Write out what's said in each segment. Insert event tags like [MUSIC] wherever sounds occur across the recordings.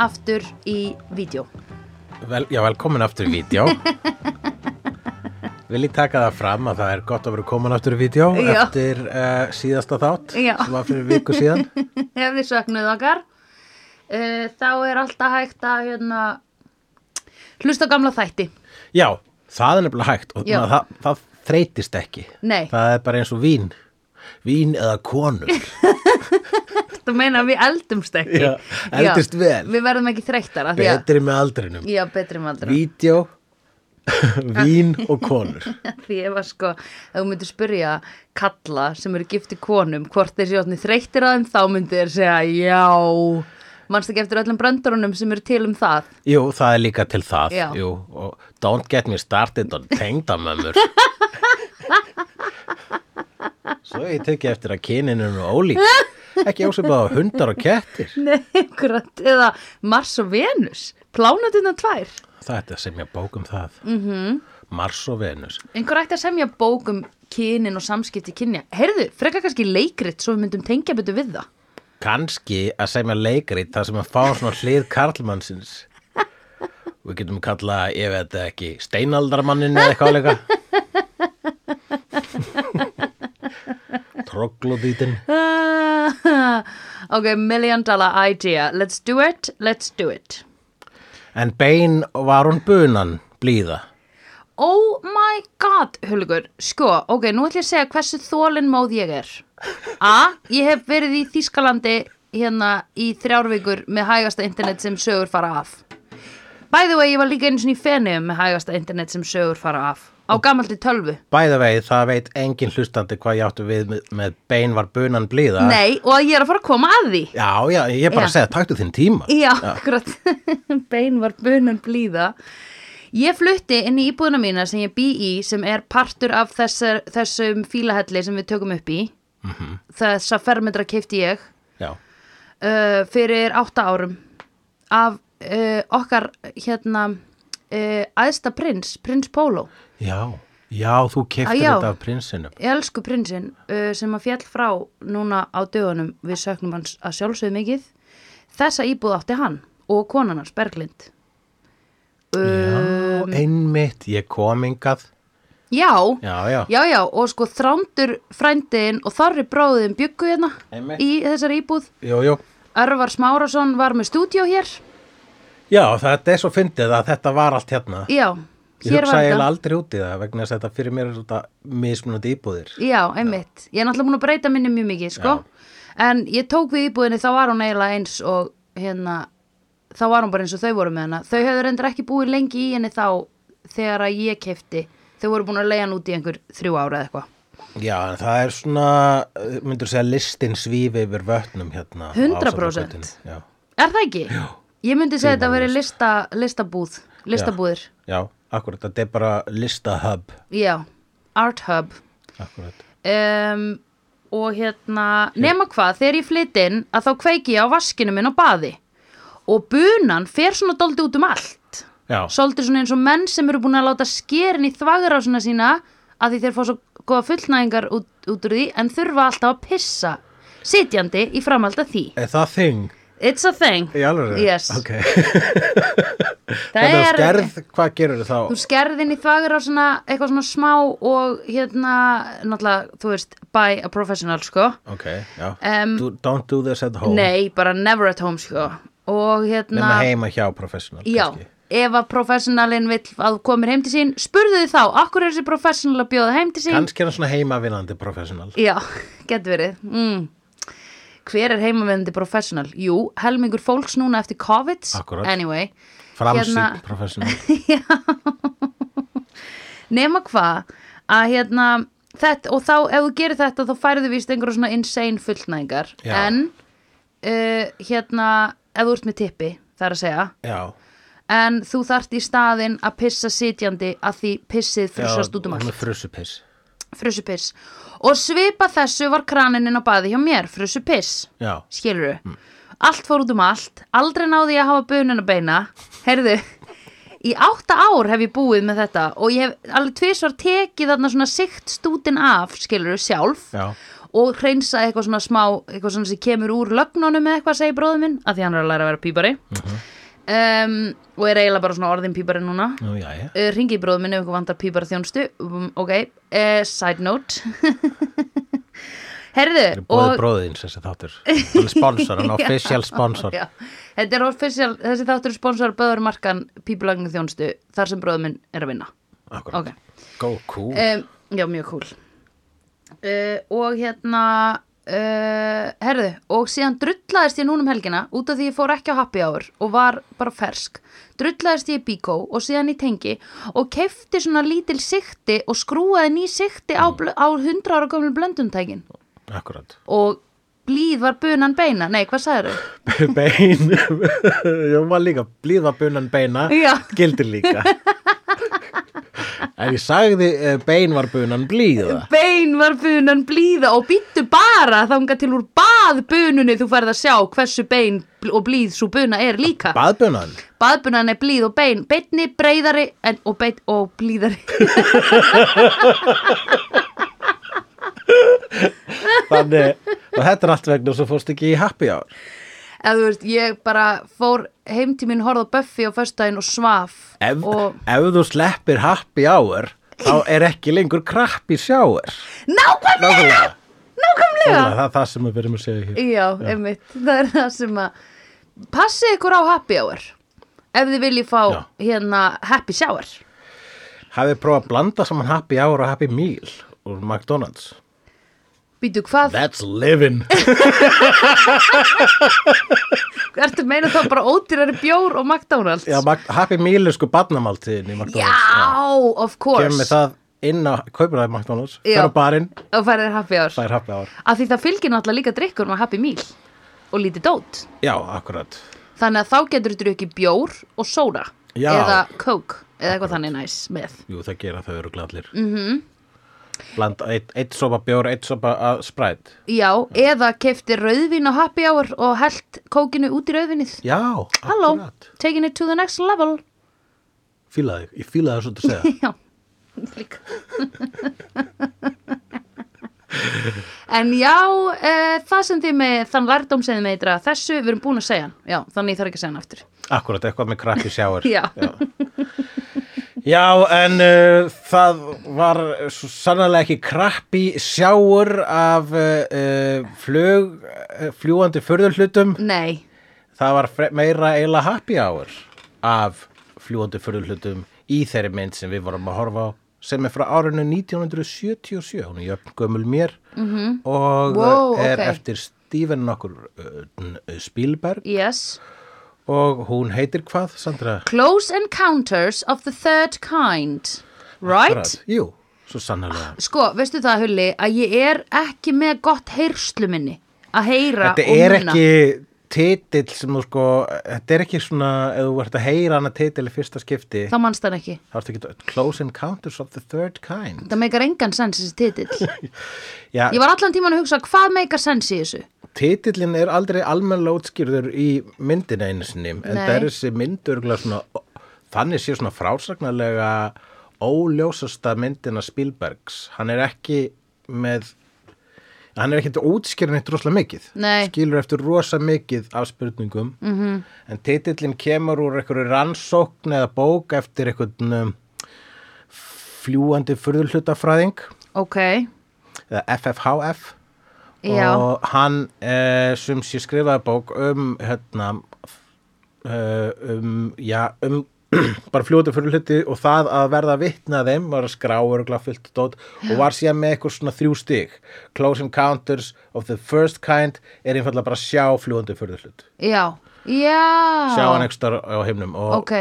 Aftur í vídeo. Vel, já, velkomin aftur í vídeo. [LAUGHS] Vil ég taka það fram að það er gott að vera komin aftur í vídeo Já. eftir uh, síðasta þátt Já. sem var fyrir viku síðan. [LAUGHS] Ef þið söknuð okkar. Uh, Þá er alltaf hægt að hérna, hlusta gamla þætti. Já, það er nefnilega hægt og maður, það, það þreytist ekki. Nei. Það er bara eins og vín. Vín eða konur [LAUGHS] Þú meina að við eldumst ekki. Já, eldist vel. Við verðum ekki að- Betri með aldrinum. Já, betri með aldrei Vídeó, [LAUGHS] vín og konur. [LAUGHS] Því ef að sko, ef þú myndir spyrja kalla sem eru gifti konum hvort þeir séu átni þreyttir að þeim þá myndir þeir segja já. Manst ekki eftir öllum bröndurunum sem eru til um það? Jú, það er líka til það. Já. Jú, don't get me started on tengdamömmur [LAUGHS] Svo ég teki eftir að kynin er nú ólík. Ekki ásefað á hundar og kettir. Nei, akkurat, eða Mars og Venus. Plánatina tvær. Það ætti að semja bók um það. Mm -hmm. Mars og Venus. Einhver ætti að semja bók um kynin og samskipti kynja. Heyrðu, frekar kannski leikrit svo við myndum tengja betur við það. Kanski að semja leikrit þar sem að fá svona hlið karlmannsins. Við getum kalla, ég veit ekki, steinaldarmannin eða eitthvað áleika Troglodítin [LAUGHS] Ok, million dollar idea. Let's do it, let's do it. En bein var hún bunan blíða? Oh my god, Hulgur. Sko, ok, nú ætlum ég að segja hversu þólinn móð ég er. A, ég hef verið í Þýskalandi hérna í þrjárvíkur með hægasta internet sem sögur fara af By the way, ég var líka einu svona í fenniðum með hægasta internet sem sögur fara af. Á gamaldi tölvu. Bæða veið, það veit engin hlustandi hvað ég áttu við með, með bein var bunan blíða. Nei, og að ég er að fara að koma að því. Já, já, ég er bara Já. að segja, taktu þinn tíma. Já, akkurat. [LAUGHS] Bein var bunan blíða. Ég flutti inn í íbúðuna mína sem ég bý í sem er partur af þessar, þessum fílahelli sem við tökum upp í. Þessa fermetra keipti ég Já, uh, fyrir átta árum. Af uh, okkar hérna uh, æðsta prins, prins Pólo já, já, þú keftir þetta af prinsinum. elsku prinsinn uh, sem að fjall frá núna á dögunum. Við söknum hans að sjálfsögðu mikið. Þessa íbúð átti hann og konan hans Berglind. Já, einmitt, ég kom ingað. já, Já, já, já, já og sko þrándur frændiðin og þorri bróðin byggu hérna í þessari íbúð. Jú, jú. Örvar Smárasson var með stúdíó hér Já, þetta er svo fyndið að þetta var allt hérna. já, Ég hér hugsa var eiginlega þetta aldrei út í það vegna að þetta fyrir mér er þetta mismunandi íbúðir. Já, einmitt. Ég er náttúrulega búin að breyta minni mjög mikið, sko. En ég tók við íbúðinni, þá var hún eiginlega eins og hérna, þá var hún bara eins og þau voru með hana. Þau höfðu reyndar ekki búið lengi í henni þá þegar að ég kefti. Þau voru búin að leiða hann út í einhver þrjú ára eða eitthvað. Já, en það er svona, myndur segja, listin svífi yfir vötnum hérna. á 100%. Ásatnargötunni. Já, Er það ekki? Já. Ég myndi segja þetta að veri lista, listabúð, listabúðir. já, akkurat, þetta er bara listahub. Já. Art Hub. Akkurat. Um, og hérna, nema hvað, þegar ég flytt inn að þá kveiki ég á vaskinu minn á baði og bunan fer svona doldi út um allt Já, svolítið svona eins og menn sem eru búin að láta skerin í þvagrásuna sína að því þeir fá svo góða fullnæðingar út, út úr því en þurfa alltaf að pissa sitjandi í framhald af því er það þing? It's a thing Í alveg? Yes. Ok. [LAUGHS] Það Þannig að er- skerð, hvað gerur þá? Þú skerðin í þvagrásuna eitthvað svona smá og hérna náttúrulega, þú veist, by a professional sko Ok, já. Em, do, don't do this at home. Nei, bara never at home sko og hérna Nefna heima hjá professional. Já, kannski. ef að professionalin vill að komir heim til sín spurðu þið þá, akkur er þessi professional að bjóða heim til sín Kannski er hann svona heimavinandi professional. Já, [LAUGHS] getur verið mm. Hver er heimavendi professional? Jú, helmingur fólks núna eftir COVID Akkúrat. Anyway Framsýn Hérna- professional. [LAUGHS] Nema hvað að hérna þetta, og þá ef þú gerir þetta þá færðu víst einhverjum svona insane fullnæðingar en uh, hérna ef þú ert með tippi, það er að segja Já. en þú þarft í staðinn að pissa sitjandi að því pissið frussast út um allt frussupiss. frussupiss og svipa þessu var kraninin á baði hjá mér frussupiss, Já. skilur allt fór út um allt, aldrei náði ég að hafa bunin að beina, heyrðu í átta ár hef ég búið með þetta og ég hef alveg tvisvar tekið þarna svona sikt stútin af, skilur sjálf. Já. og hreinsa eitthvað svona smá eitthvað svona sem kemur úr lögnunum með eitthvað segir bróður minn, að því hann er að læra að vera pípari um, og er eiginlega bara svona orðin pípari núna. Nú, uh, ringi í bróðum minni ef ykkur vantar pípara þjónstu um, ok, uh, side note. [LAUGHS] Herðu Það er bóðið bróðins þessi þáttur. Sponsor, hann er [LAUGHS] official sponsor. já, er official, þessi þáttur er sponsor Böðurmarkan pípulagning þjónstu þar sem bróðum minn er að vinna. Akkurat. ok, Go cool. um, já, mjög cool. Uh, og hérna uh, herðu og síðan drullaðist ég núna um helgina út af því ég fór ekki á happy hour og var bara fersk drullaðist ég í bíkó og síðan í tengi og kefti svona lítil sikti og skrúaði ný sikti á, á 100 ára gömlu blöndumtækin Akkurat. og blíð var bunan beina nei, hvað sagður þau? [LAUGHS] Bein. [LAUGHS] Jó, maður líka. Blíða bunan beina. Já. Gildir líka. [LAUGHS] En ég sagði uh, bein var bunan blíða. bein var bunan blíða og býttu bara þangað til úr baðbununni þú færð að sjá hversu bein og blíð svo buna er líka Baðbunan. baðbunan er blíð og bein beinni, breyðari en, og, bein, og blíðari [LAUGHS] Þannig, og þetta er allt vegna svo fórst ekki í happy hour. Eða þú veist, ég bara fór heim til mín horfð á Buffy á föstudaginn og svaf Ef, og ef þú sleppir happy hour, þá er ekki lengur krapp í sjáur. nákvæmlega, Nákvæmlega. Það er það sem við verðum að segja hér. já, einmitt, það er það sem að passið ykkur á happy hour ef þið viljið fá Já. hérna happy shower Hafið prófað að blanda saman happy hour og happy meal úr McDonalds. Býtu hvað, That's living. [LAUGHS] ertu að meina þá bara ódýrari bjór og McDonalds Já, happy meal er sko barnamáltíðin í McDonalds. Já, of course Kemur það inn á, kaupir það í McDonalds, Já. fer á barinn, og færið happy hour það er happy hour. af því það fylgir náttúrulega líka drikkur með happy meal og lítið dót Já, akkurat. þannig að þá getur þú drukkið bjór og sóda Já. eða coke eða eitthvað þannig næs með Jú, það gera þau eru gladlir. Mm Blanda eitt, eitt sopa bjór, eitt sopa uh, spræt. já, eða kefti rauðvín á happy hour og held kókinu út í rauðvinnið Já, akkurat. taking it to the next level Fílaði, ég fílaði það svo að segja. [LAUGHS] já, líka [LAUGHS] en já e, það sem þið með þann lærdóm sem þið með eitthvað þessu, við erum búin að segja hann já, þannig þarf ekki að segja hann aftur Akkurat, eitthvað með krapp í sjáur. [LAUGHS] Já. Já, en uh, það var sannlega ekki krabbi sjáur af uh, uh, flug, uh, fljúandi furðurhlutum. nei, Það var meira eiginlega happy hour af fljúandi furðurhlutum í þeirri mynd sem við vorum að horfa á sem er frá árinu 1977 hún er jöfn gömul mér -hmm. og Wow, er ok. eftir Steven nokkur uh, Spielberg yes og hún heitir hvað, Sandra? Close Encounters of the Third Kind Right? Akkurat, Jú, svo sannlega Sko, veistu það Hulli að ég er ekki með gott heyrslu minni að heyra Þetta og er muna. ekki titill sem þú sko, þetta er ekki svona ef þú vart að heyra hana titill í fyrsta skipti þá mannst hann ekki. þá ertu ekki Close Encounters of the Third Kind. Það meikar engan sens þessi titill. [LAUGHS] Ég var allan tíman að hugsa hvað meikar sens í þessu? Titillin er aldrei almennilega útskýrður í myndina einu sinni en það er þessi svona þannig sé svona frásagnarlega óljósasta myndina Spielbergs. Hann er ekki með hann er ekki að útskýra neitt rosalega mikið. Nei. skilur eftir rosa mikið af spurningum. -hmm. en titillin kemur úr einhverju rannsókn eða bók eftir einhvern um, fljúandi furðulhlutafræðing ok, eða FFHF já. Og hann eh, sem sé skrifaði bók um hérna eh, um, já, um [CLEARS THROAT] bara fljóti fyrir hluti og það að verða vitna að þeim var að skrá örgulega fullt dót og var síðan með eitthvað svona þrjú stig. Close Encounters of the First Kind er einfallega bara að sjá fljóti fyrir hlut. Já, já. Sjá hann ekstra á heimnum og ok,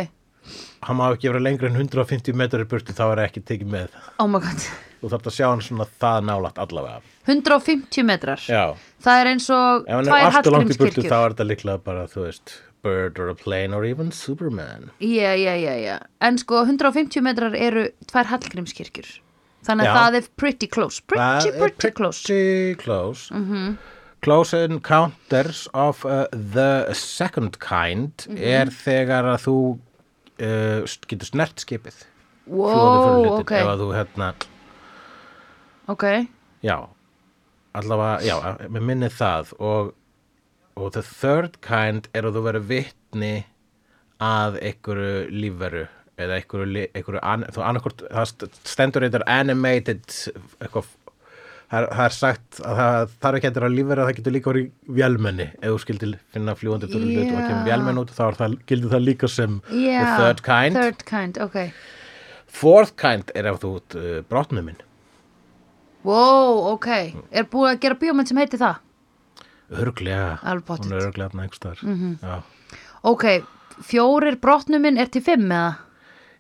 hann má ekki vera lengri en 150 metrar í burtu þá er ekki tekið með. Oh my god. Þú þarft að sjá hann svona það nálægt allavega. 150 metrar. Já. Það er eins og Ef hann er tvær aftur langt í burtu Hallgrímskirkjur. þá er þetta líklega bara, þú veist, Bird or a Plane or even Superman. Já, já, já, já. En sko 150 metrar eru tvær Hallgrímskirkjur. Þannig að Já. það er pretty close. Pretty, er pretty close. Pretty close. Close Encounters of uh, the Second Kind Mhm. er þegar að þú uh, getur snert skipið. Wow, ok, Ef að þú, hérna, ok. já, allavega, já, mér minni það og, og the third kind er að þú verður vitni að einhverju lífveru eða einhverju, einhverju an, þú annarkort, það st- stendur eitthvað animated eitthvað Það það er sagt að það þarf ekki að lífverða það getur líka verið vélmenni. Ef þú skildir finna fyrir hlut og það kemur Já. vélmenn út þá það, gildir það líka sem Já, the third kind. Third kind, ok. Fourth kind er ef þú út uh, brotnuminn Wow, ok. Er búið að gera bíómynd sem heitir það? Örglega, hún er örglega þarna einhvers staðar. Mm -hmm. Ok, fjórir brotnuminn er til fimm eða?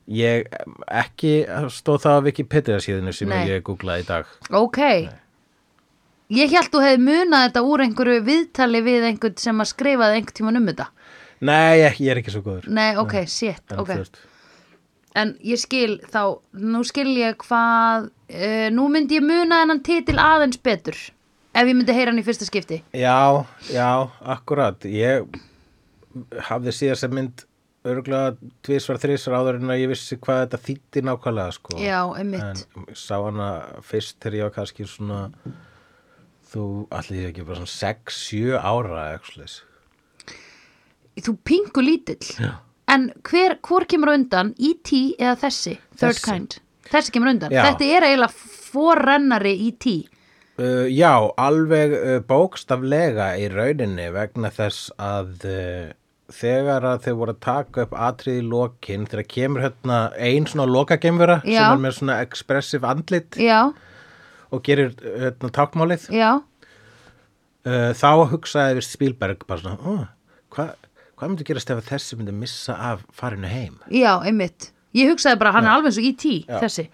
ég ekki stóð það á Wikipedia síðinu sem Nei. ég googlaði í dag. Ok. Ég held þú hefði munað þetta úr einhverju viðtali við einhvern sem að skrifaði einhvern tímann um þetta. Nei, ekki, ég er ekki svo góður. Nei, ok, shit, En ok. þú veist, En ég skil þá, nú skil ég hvað uh, Nú myndi ég muna þennan titil aðeins betur Ef ég myndi heyra hann í fyrsta skipti já, já, akkurat ég hafði síðan sem mynd örglega tvisvar, þrisvar áður en að ég vissi hvað þetta þýtti nákvæmlega sko. Já, einmitt en sá hana fyrst þegar ég var kannski svona þú allir ég ekki bara svona 6-7 ára eitthvað Þú pingu lítill Já. En hver, hvor kemur undan E.T. eða þessi, third Þessi. kind Þessi kemur undan, Já. þetta er eiginlega forrennari E.T. Uh, já, alveg uh, bókstaflega í rauninni vegna þess að uh, þegar að þau voru að taka upp atriði í lokin þegar kemur hérna ein svona lokagemvera sem Já. er með svona expressive andlit Já, og gerir hérna tákmálið já, uh, þá hugsaði við Spielberg bara svona, oh, hvað hva myndi gerast ef þessi myndi missa af farinu heim? Já, einmitt. Ég hugsaði bara, hann er alveg eins og E.T. Já. þessi.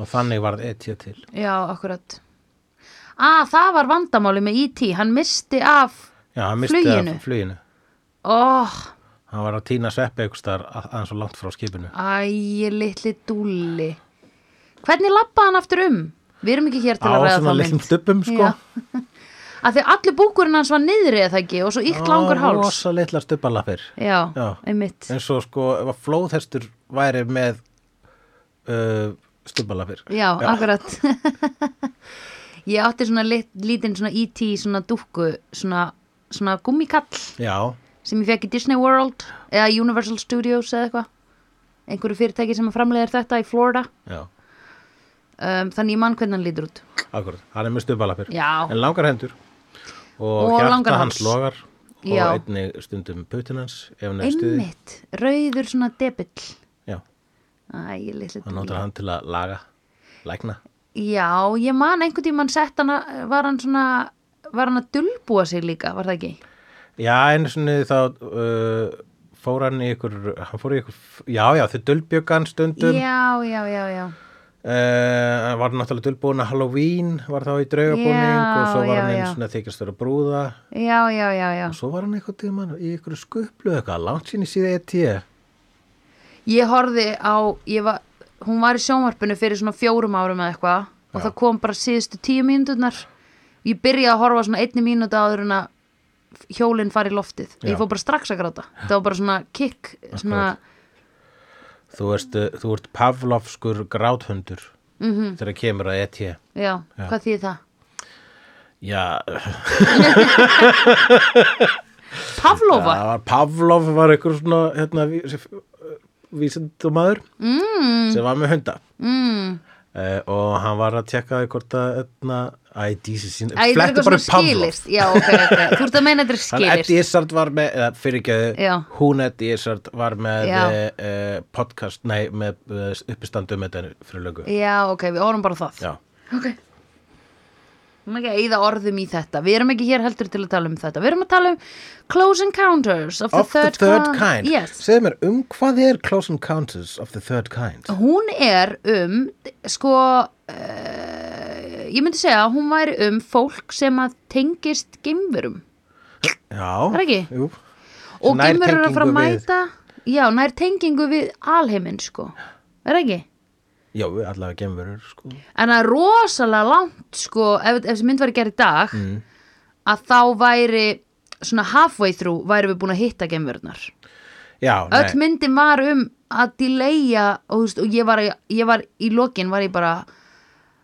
Og þannig varð etja til. Já, akkurat Ah, það var vandamáli með E.T. Hann misti af Já, hann misti Fluginu? af fluginu. Oh, hann var að týna sveppi einhvers staðar að- aðeins og langt frá skipinu. Æ, litli dúlli. Hvernig lappa hann aftur um? Við erum ekki hér til að ræða litlum mynd. stubbum sko. Já. [LAUGHS] Að því allir búkurinn hans var niðri eða ekki? Og svo ykt langur háls. Já, Já. einmitt. Eins og sko að flóðhestur væri með uh, stubbalappir. Já, akkurat [LAUGHS] Ég átti svona lit, lítinn svona E.T. svona dúkku svona, svona gummikall já, sem ég fekk í Disney World eða Universal Studios eða eitthvað. Einhverju fyrirtæki sem að framleiðir þetta í Florida. Já, um, þannig ég mann hvernig hann lítur út. Akkurat. Hann er með stubbalappir Já. en langar hendur. Og, Og hjarta hans logar. Og Já. einnig stundum putin hans hann einmitt, rauður svona debill já, Æ, litli hann notar dúlli. hann til að laga lækna Já, ég man einhvern tímann sett hann að- var hann svona var hann að dulbúa sig líka, var það ekki? já, einu sinni þá uh, fór hann í ykkur hann fór í ykkur, já, já, þau dulbjögan stundum. Já, já, já, já. Uh, var náttúrulega dulbúin að Halloween var þá í draugabúning og svo var já, hann einu svona þykjast vera brúða. Já, já, já, já. Og svo var hann eitthvað tímann í ykkur skuplu eitthvað, langt sín í síða ET Ég horfði á, ég var, hún var í sjónvarpinu fyrir svona fjórum árum eða eitthvað og það kom bara síðustu tíu mínúturnar. Ég byrjaði að horfa svona einni mínútu áður en að hjólinn fari í loftið. Ég fór bara strax að gráta. Það var bara svona kick, svona, þú, uh, þú ert Pavlovskur gráthundur mhm, þegar kemur að ET já, Já. hvað þýð það? já, [LAUGHS] Pavlova? Pavlov var einhver svona hérna, vísindumæður Mm, sem var með hunda mm. uh, og hann var að tjekka hvort að hérna, eitthvað bara svona upp Pavlov skilist. Já, ok, ok. [LAUGHS] Þú ert að meina þetta er Hann skilist. Eddie Izzard var með, eða fyrirgeðu, hún Eddie Izzard var með uh, podcast, nei, með uppistandu með þetta fyrir lögu. Já, ok, við horfum bara það. Já. Ok. Við erum ekki að eyða orðum í þetta. Við erum ekki hér heldur til að tala um þetta. Við erum að tala um Close Encounters of the Of the Third, third Kind. kind. Yes. Segðu mér, um hvað er Close Encounters of the Third Kind? Hún er um, sko, uh, ég myndi segja að hún væri um fólk sem að tengist geimverum. Já. Er ekki? Jú. Og geimverur eru að fara að tengingu við- mæta, já, nær tengingu við alheiminn, sko. Er ekki? Já, allavega gemverur, sko. En það er rosalega langt sko, ef, ef þessi mynd væri gerð í dag Mm. að þá væri svona halfway through væri við búin að hitta gemverðnar Já, öll myndin var um að delaya og, veist, og ég, var, ég var í lokin var ég bara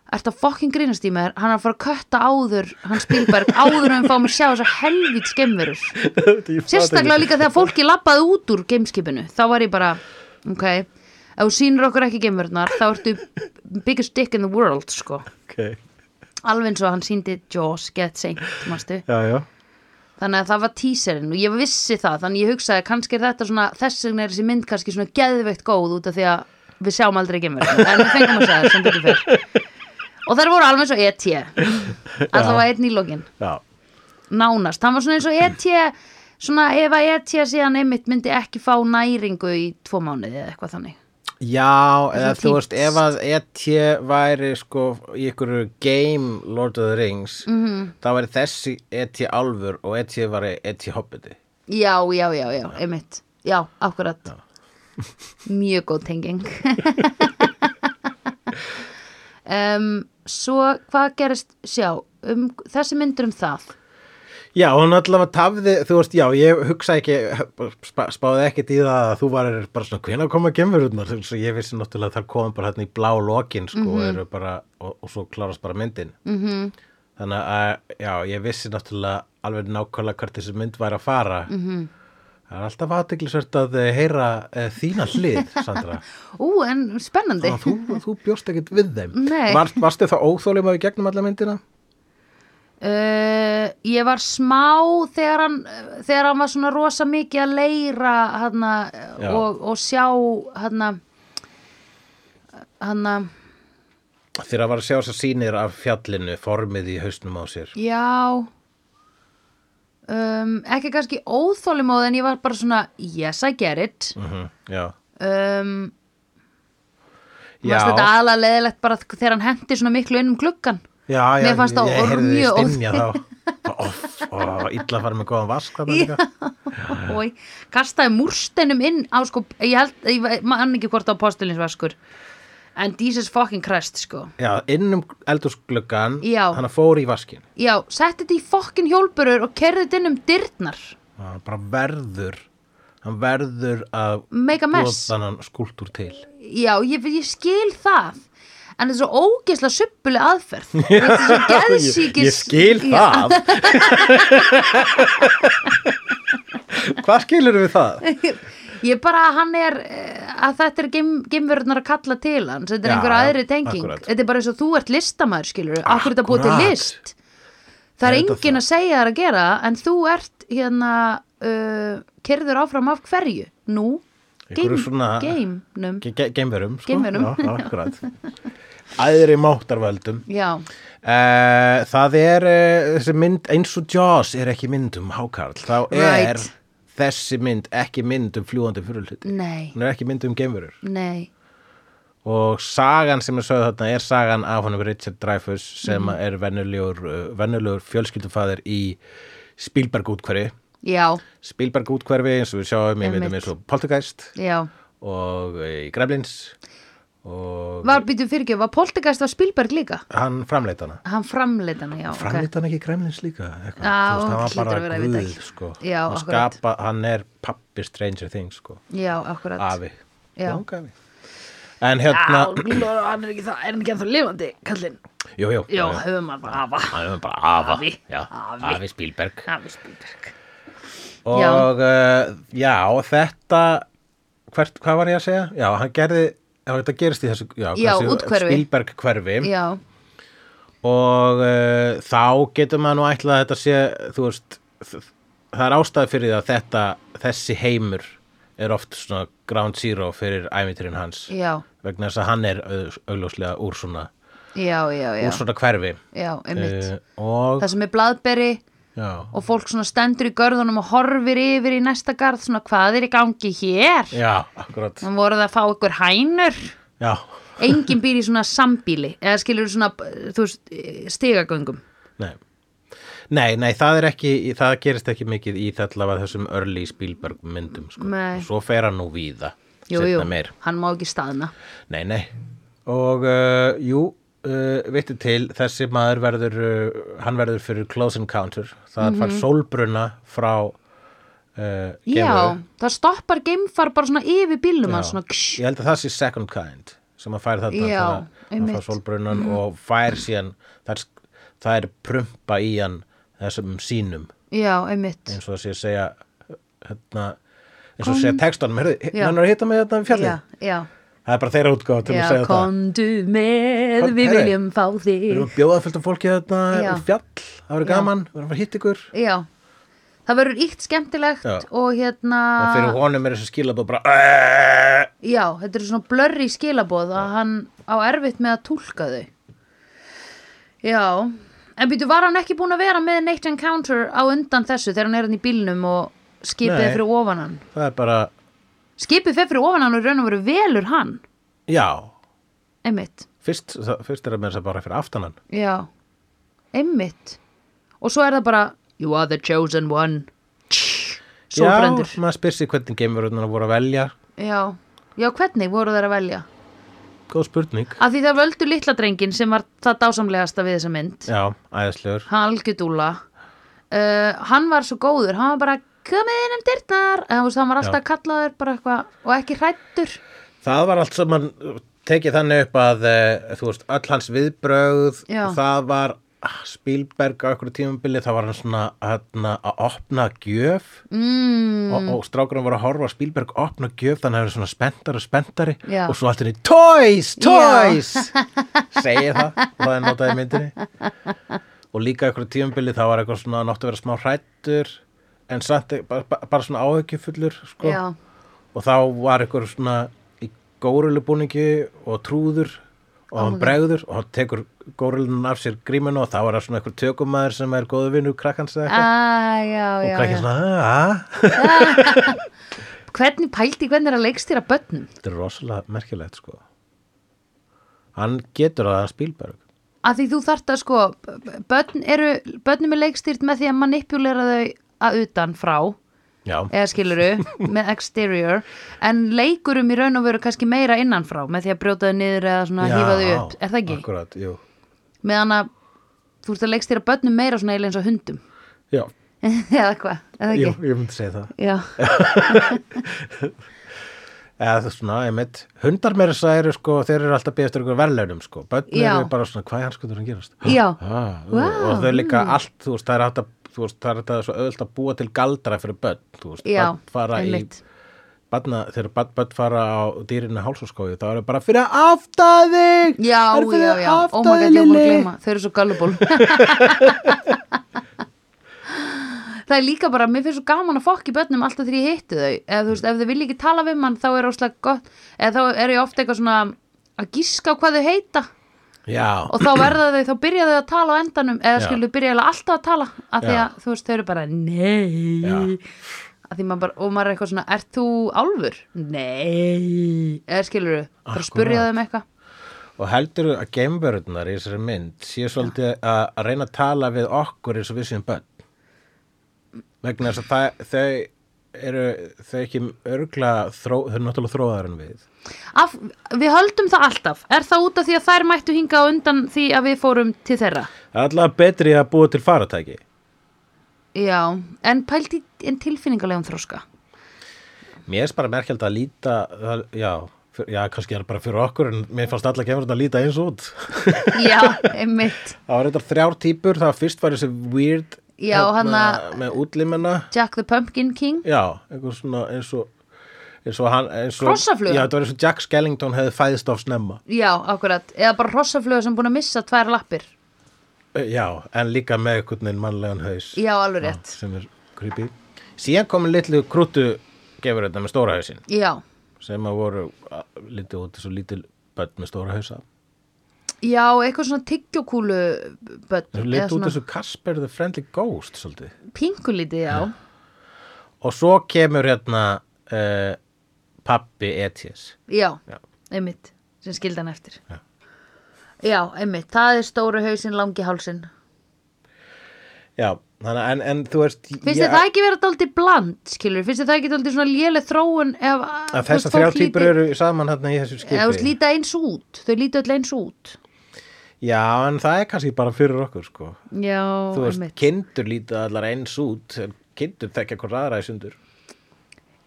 Ertu að fokkin grínast í mér? Hann er að fara að kötta áður, hann Spielberg, [LAUGHS] áður en við fáum að sjá þessar helvít skemmurur. [LAUGHS] Sérstaklega líka þegar fólki lappaði út úr gameskipinu. Þá var ég bara, ok, ef þú sýnir okkur ekki geimverðnar, þá ertu biggest dick in the world, sko. Ok, Alveg eins og hann síndi Jaws, get já. Þannig að það var teaserinn og ég vissi það, þannig ég hugsaði kannski er þetta svona, þess vegna er þessi mynd kannski svona geðveikt góð út af því að við sjáum aldrei geimverðnar, en við fengum að segja það sem betur fyrr. Og þær voru alveg eins og E.T. Alltaf var einn í lokin Já, nánast, hann var svona eins og ET svona ef að ET síðan einmitt myndi ekki fá næringu í tvo mánuði eða eitthvað þannig Já, eða þú veist, ef að E.T. væri sko í ykkur game Lord of the Rings Mhm. -hmm. þá væri þessi E.T. álfur og E.T. væri E.T. hobbiti já, já, já, já, einmitt já, akkurat [LAUGHS] mjög góð tenging [LAUGHS] um, svo hvað gerist sjá, um, þessi myndur um það Já, hún allavega tafði, þú veist, já, ég hugsa ekki, spáði ekkert í það að þú var bara svona, hvenær koma veist, ég vissi náttúrulega að það kom bara hérna í blá lokin, sko, og eru bara, og, og svo klárast bara myndin. -hmm. Þannig að, já, ég vissi náttúrulega alveg nákvæmlega hvert þessi mynd væri að fara. -hmm. Það er alltaf aðteglisvert að eh, heyra uh, þína hlið, [LAUGHS] Sandra. ú, en spennandi að þú, þú bjóst ekkert við þeim. Nei. Var, varstu það óþólum að við gegnum alla myndina? Uh, ég var smá þegar hann, þegar hann var svona rosa mikið að leira hana, og, og sjá hana, hana, Þegar að var að sjá þess að sýnir af fjallinu, formið í hausnum á sér. já um, ekki kannski óþólimóð en ég var bara svona yes I get it Mm já. um, Já. þetta aðalega leðilegt bara þegar hann hendi svona miklu inn um gluggan Já, já, Mér fannst það þig mjög. Off, og illa fara með góðan vask og kastaði múrsteinum inn á sko, ég held, ég man ekki hvort á postulinsvaskur en Jesus fucking Christ sko Já, inn um eldúsgluggan, Já. hann fór í vaskin. já, setti þetta í fokkin hjólburur og kerði þetta inn um dyrnar Hann bara verður, hann verður að Make a búa mess. þannan skúltúr til. já, ég, ég skil það en þetta er svo ógeðslega suppuleg aðferð [LAUGHS] þetta er svo geðsíkis Ég skil það. [LAUGHS] Hvað skilur við það? [LAUGHS] ég bara að hann er eh, að þetta er geimverðnar að kalla til hans þetta er Já, einhver aðri tenging akkúrat. þetta er bara eins og þú ert listamæður skilur akkur þetta búið til list það er það? að segja þær að gera en þú ert hérna uh, kerður áfram af hverju nú, Einhverju svona- geimverum, sko. Já, akkurat. Æðri máttarvöldum. já, Uh, það er uh, þessi mynd eins og Jaws er ekki mynd um hákarl þá er Right. þessi mynd ekki mynd um fljúandi fyrirluti hún er ekki mynd um geimverur. Nei. Og sagan sem er sögð þarna er sagan af honum Richard Dreyfuss sem Mhm. er venjulegur, uh, venjulegur fjölskyldufæðir í Spielberg útkverfi já, Spielberg útkverfi eins og við sjáum í myndum eins og Poltergeist já. og í Gremlins var býtu fyrirgjöf, var Poltergeist á Spielberg líka hann framleit hana hann framleita hana, já, ok framleitt hann ekki Gremlins líka eitthvað. Já, Þú veist, hann var hlýtur bara guð ekki. sko. Já, hann, akkurat. skapa, hann er pappi Stranger Things sko. já, akkurat afi Já. Langafi. en hérna Já, hann er ekki það, er hann ekki ennþá lifandi, kallinn jú, jú, Já, höfum maður bara afa hann er bara afa Afi. já, Afi. afi Spielberg Afi Spielberg og uh, já, þetta hvert, hvað var ég að segja? já, hann gerði já, þetta gerist í þessu já, Já. Spielberg hverfi Já, og uh, þá getur maður nú ætlað að þetta sé veist það er ástæði fyrir því að þetta þessi heimur er oft svona ground zero fyrir æmiturinn hans. Já, vegna þess að hann er au- augljóslega úr svona, úr svona hverfi. Uh, og Það sem er blaðberi já, og fólk svona stendur í görðunum og horfir yfir í næsta garð svona hvað er í gangi hér? Já, akkurat. Þannig voru það að fá ykkur hænur. Já, enginn býr í svona sambíli eða skilur svona, þú veist, stigagöngum. Nei. Nei, nei, það er ekki, það gerist ekki mikið í af þessum early Spielberg myndum sko. Nei. Svo fer hann nú víða Jú, jú, meir. hann má ekki staðna. Nei, nei. Og uh, jú, uh, vittu til, þessi maður verður, uh, hann verður fyrir close encounter. Það mm fær sólbruna frá uh, Já, það stoppar geimfar bara svona yfir bílnum Já. svona Ég held að það sé second kind. sem að fær þarna Já, fær einmitt. Mhm. sólbrunnan og fær síðan það það er prumpa í hann þessum sínum já, eins og það sé að segja hérna, eins og að segja textanum heyrðu, Já. hann er að hitta með þetta um fjallið já, já, það er bara þeirra útgáð til að já, segja þetta kondu með Kom- við viljum fá við þig erum að bjóða fullt af fólki þetta Já. um fjall, það verður gaman við erum að fara að hitta ykkur. Já, það verður íkt skemmtilegt Já. og hérna en fyrir honum er þessi skilabóð bara já, þetta er svona blurry skilaboð að hann á erfitt með að túlka þau. Já. En býtu, var hann ekki búin að vera með Nate Encounter á undan þessu þegar hann er hann í bílnum og skipið Nei. er fyrir ofan hann? Það er bara, skipið fyrir ofan hann og raun og veru velur hann. Já. Einmitt, fyrst, fyrst er það með þess að bara fyrir aftanan já. Einmitt. Og svo er það bara you are the chosen one. Sólbrendur já, maður spyr sig hvernig geimverðunar voru að velja. Já. já, hvernig voru þeir að velja? Góð spurning. Af því það völdu litla drengin sem var það dásamlegasta við þessa mynd. Já, æðislegur. Hann algjörðúla uh, hann var svo góður, hann var bara komið inn um dyrnar, veist, hann var alltaf kallaður bara eitthvað og ekki hrættur það var allt sem hann tekið þannig upp að uh, þú veist, öll hans viðbrögð Já. það var ah, Spielberg á einhverju tímabili, það var hann svona hérna, að opna gjöf. Mm, og, og strákurinn voru að horfa á Spielberg opna gjöf þannig að það er svona spenntari og spenntari Já. og svo allt henni toys, toys! Segir það og það er notað í myndinni. Og líka einhverju tímabili það var eitthvað svona náttu að vera smá hrættur en samt bara, bara, svona áhyggjufullur sko. og þá var einhver svona í górulubúningi og trúður og hann bregður og hann tekur górulun af sér gríminu og þá var það svona einhver tökumæður sem er góðu vinnu krakkans eða eitthvað. Ah, og já. svona aaa [LAUGHS] hvernig pælti, hvernig er að leikstýra börnum? Þetta er rosalega merkilegt sko. Hann getur að Spielberg. Að því þú þarft að sko börn eru, börnum er leikstýrt með því að manipulera þau að utan frá Já, eða skiluru [LAUGHS] með exterior en leikurum í raun og veru kannski meira innanfrá með því að brjóta þau niður eða svona hýfa þau upp, er það ekki? Akkurat, jú meðan að þú ert að leikstýra börnum meira svona eiginlega eins og hundum Já, [LAUGHS] eða hvað, eða jú, ekki? ég myndi segja það Já, [LAUGHS] Eða það er svona, ég mitt Hundar meira að eru sko, þeir eru alltaf beðast ykkur verðlaunum sko Bönn Já. eru bara svona, hvað er hans skoður að gerast? Já. ah, Vá, Og þau líka allt, þú veist, það er að þú veist, það er þetta svo auðvitað að búa til galdra fyrir börn, þú veist, já, börn fara í einmitt. Barna, þegar börn, börn fara á dýrinu hálsaskói, þá er það bara fyrir að afta þig Já, Það er fyrir já, já, afta oh gleyma. Þau eru svo gullible. [LAUGHS] Það er líka bara, mér finnst svo gaman að fokk í börnum alltaf þegar ég hitti þau. Eða þú veist, ef þau vilja ekki tala við mann þá er óslega gott eða þá er ég ofta eitthvað svona að gíska á hvað þau heita Já, og þá verða þau, þá byrja þau að tala á endanum eða Já. skilur byrja eiginlega alltaf að tala af því að þú veist, þau eru bara nei. Að maður bara, og maður er eitthvað svona ert þú álfur? Nei. Eða skilur þau, bara Akkúrat. spurja þau um eitthvað. Og heldur að geimverðunar í þessari mynd séu svolítið að, að reyna að tala við okkur eins og við séum börn? Vegna þess að það, þau eru þau ekki örgla þró, þau eru náttúrulega þróðar en við Af, við höldum það alltaf. Er það út af því að þær mættu hinga undan því að við fórum til þeirra? Alltaf betri að búa til faratæki já, en pælt í en tilfinningalegum þróska Mér er bara merkjald að líta já, fyr, já, kannski er bara fyrir okkur en mér fannst alla geimverðunar að líta eins út. [LAUGHS] Já, einmitt. Það var eitthvað þrjár típur, það fyrst var þessi weird Já, hann að- með útlimina. Jack the Pumpkin King. Já, eitthvað svona eins og eins og hann eins og, Hrossafluga? Já, þetta var eins og Jack Skellington hefði fæðist af snemma. Já, akkurat, eða bara hrossafluga sem búin að missa tvær lappir. Eh, Já, en líka með einhvern veginn mannlegan haus. Já, alveg rétt. sem er creepy. Síðan komin litlu krútu gefur þetta með stóra hausin. Já, sem að voru a, litið út og lítil börn með stóra hausa. Já, eitthvað svona tyggjókúlu börn, Það litið út eins og Casper the Friendly Ghost svolítið. Pingulítið, já. Og svo kemur hérna uh, pappi Etias já, Já. einmitt sem skildi hann eftir. Já. já, einmitt, það er stóru hausinn langi hálsinn. Já, þannig að en, en þú veist finnst þið það ekki vera dálítið bland, skilur finnst þið það ekki dálítið svona léleg þróun ef að þessar þrjá típur eru saman hérna í þessu eða skipi. líta eins út þau líta öll eins út. Já, en það er kannski bara fyrir okkur sko. Já, Þú veist, einmitt. kindur lítið allar eins út en kindur þekkja hvort aðra í sundur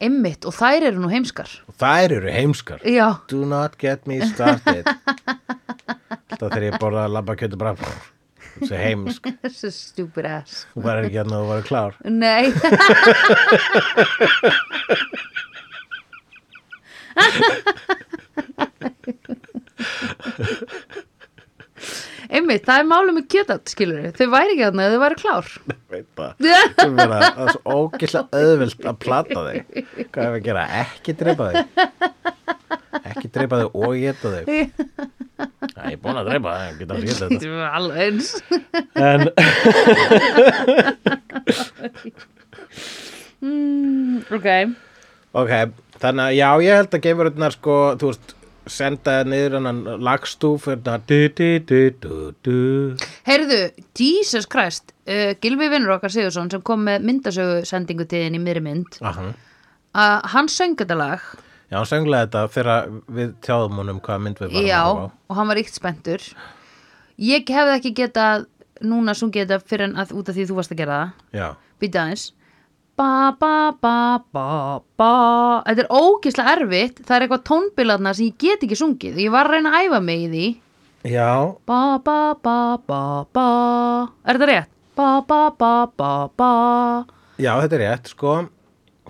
Einmitt, og þær eru nú heimskar. Og þær eru heimskar. Já, do not get me started. Alltaf þegar ég borða að labba kjötu bara þessi heimsk. [LAUGHS] Þessi stupid ass. Þú var ekki hérna og var klár. Nei [LAUGHS] [LAUGHS] Einmitt, það er málum með kjötat, skilur þau væri ekki ef þau væri klár. [LAUGHS] Það það er það svo ógislega auðvilt að plata þig hvað er að gera, ekki dreipa þig ekki dreipa þig og geta þig [LAUGHS] ég er búin að dreipa þig, geta að geta þetta. Alveg eins. En [LAUGHS] mm, Ok, ok, þannig að já, ég held að geimururnar sko, þú veist senda niður hann lagstúf hérna heyrðu, Jesus Christ uh, Gilvi vinnur okkar Sigursson sem kom með myndasögu sendingu til þinn í miðri mynd Aha. að hann söng þetta lag. Já, hann sönglaði þetta þegar við tjáðum honum hvaða mynd við varum Já, og hann var ríkt spenntur. Ég hefði ekki getað núna sungið þetta fyrir en að út af því þú varst að gera það. Já, Býta aðeins Ba ba ba ba ba. Þetta er ógislega erfitt. Það er eitthvað tónbilaðna sem ég get ekki sungið. Ég var að reyna að æfa mig í því. Já, Ba ba ba ba ba. Er þetta rétt? Ba ba ba ba ba. Já, þetta er rétt, sko.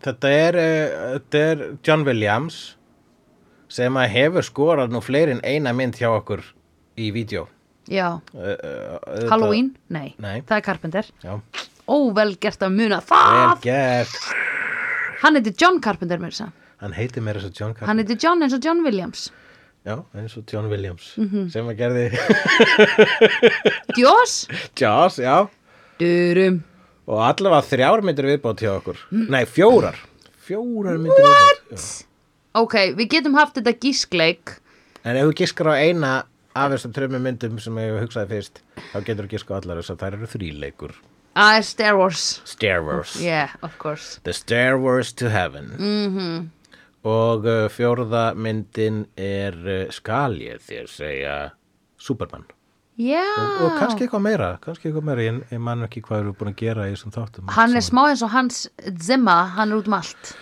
Þetta er, uh, þetta er John Williams sem að hefur skorað nú fleiri en eina mynd hjá okkur í vídeo. Já, Uh, uh, Halloween? Nei, Nei. það er Carpenter. Já, Óvel gert að muna það. Hann heitir John Carpenter mér þess að Hann heitir meira svo John Carpenter. Hann heitir John eins og John Williams Já, eins og John Williams Mhm. sem að gerði [LAUGHS] [LAUGHS] Djós Jaws, já. Durum Og allavega þrjár myndir viðbót hjá okkur. Nei, fjórar. Fjórar myndir viðbót. Já. Ok, við getum haft þetta gískleik En ef þú giskar á eina af þessum trömmu myndum sem ég hugsaði fyrst, þá getur þú giska á allar þess að þær eru þríleikur. Er Star Wars Star Wars. Yeah, of course The Star Wars to Heaven. Mhm. -hmm. Og uh, fjórða myndin er, uh, skal ég þér segja, Superman. Já Og, og kannski eitthvað meira, kannski eitthvað meira, ég, ég man ekki hvað eru búin að gera í þessum þáttum. Hann er smá eins og hans Zimma, hann er út um allt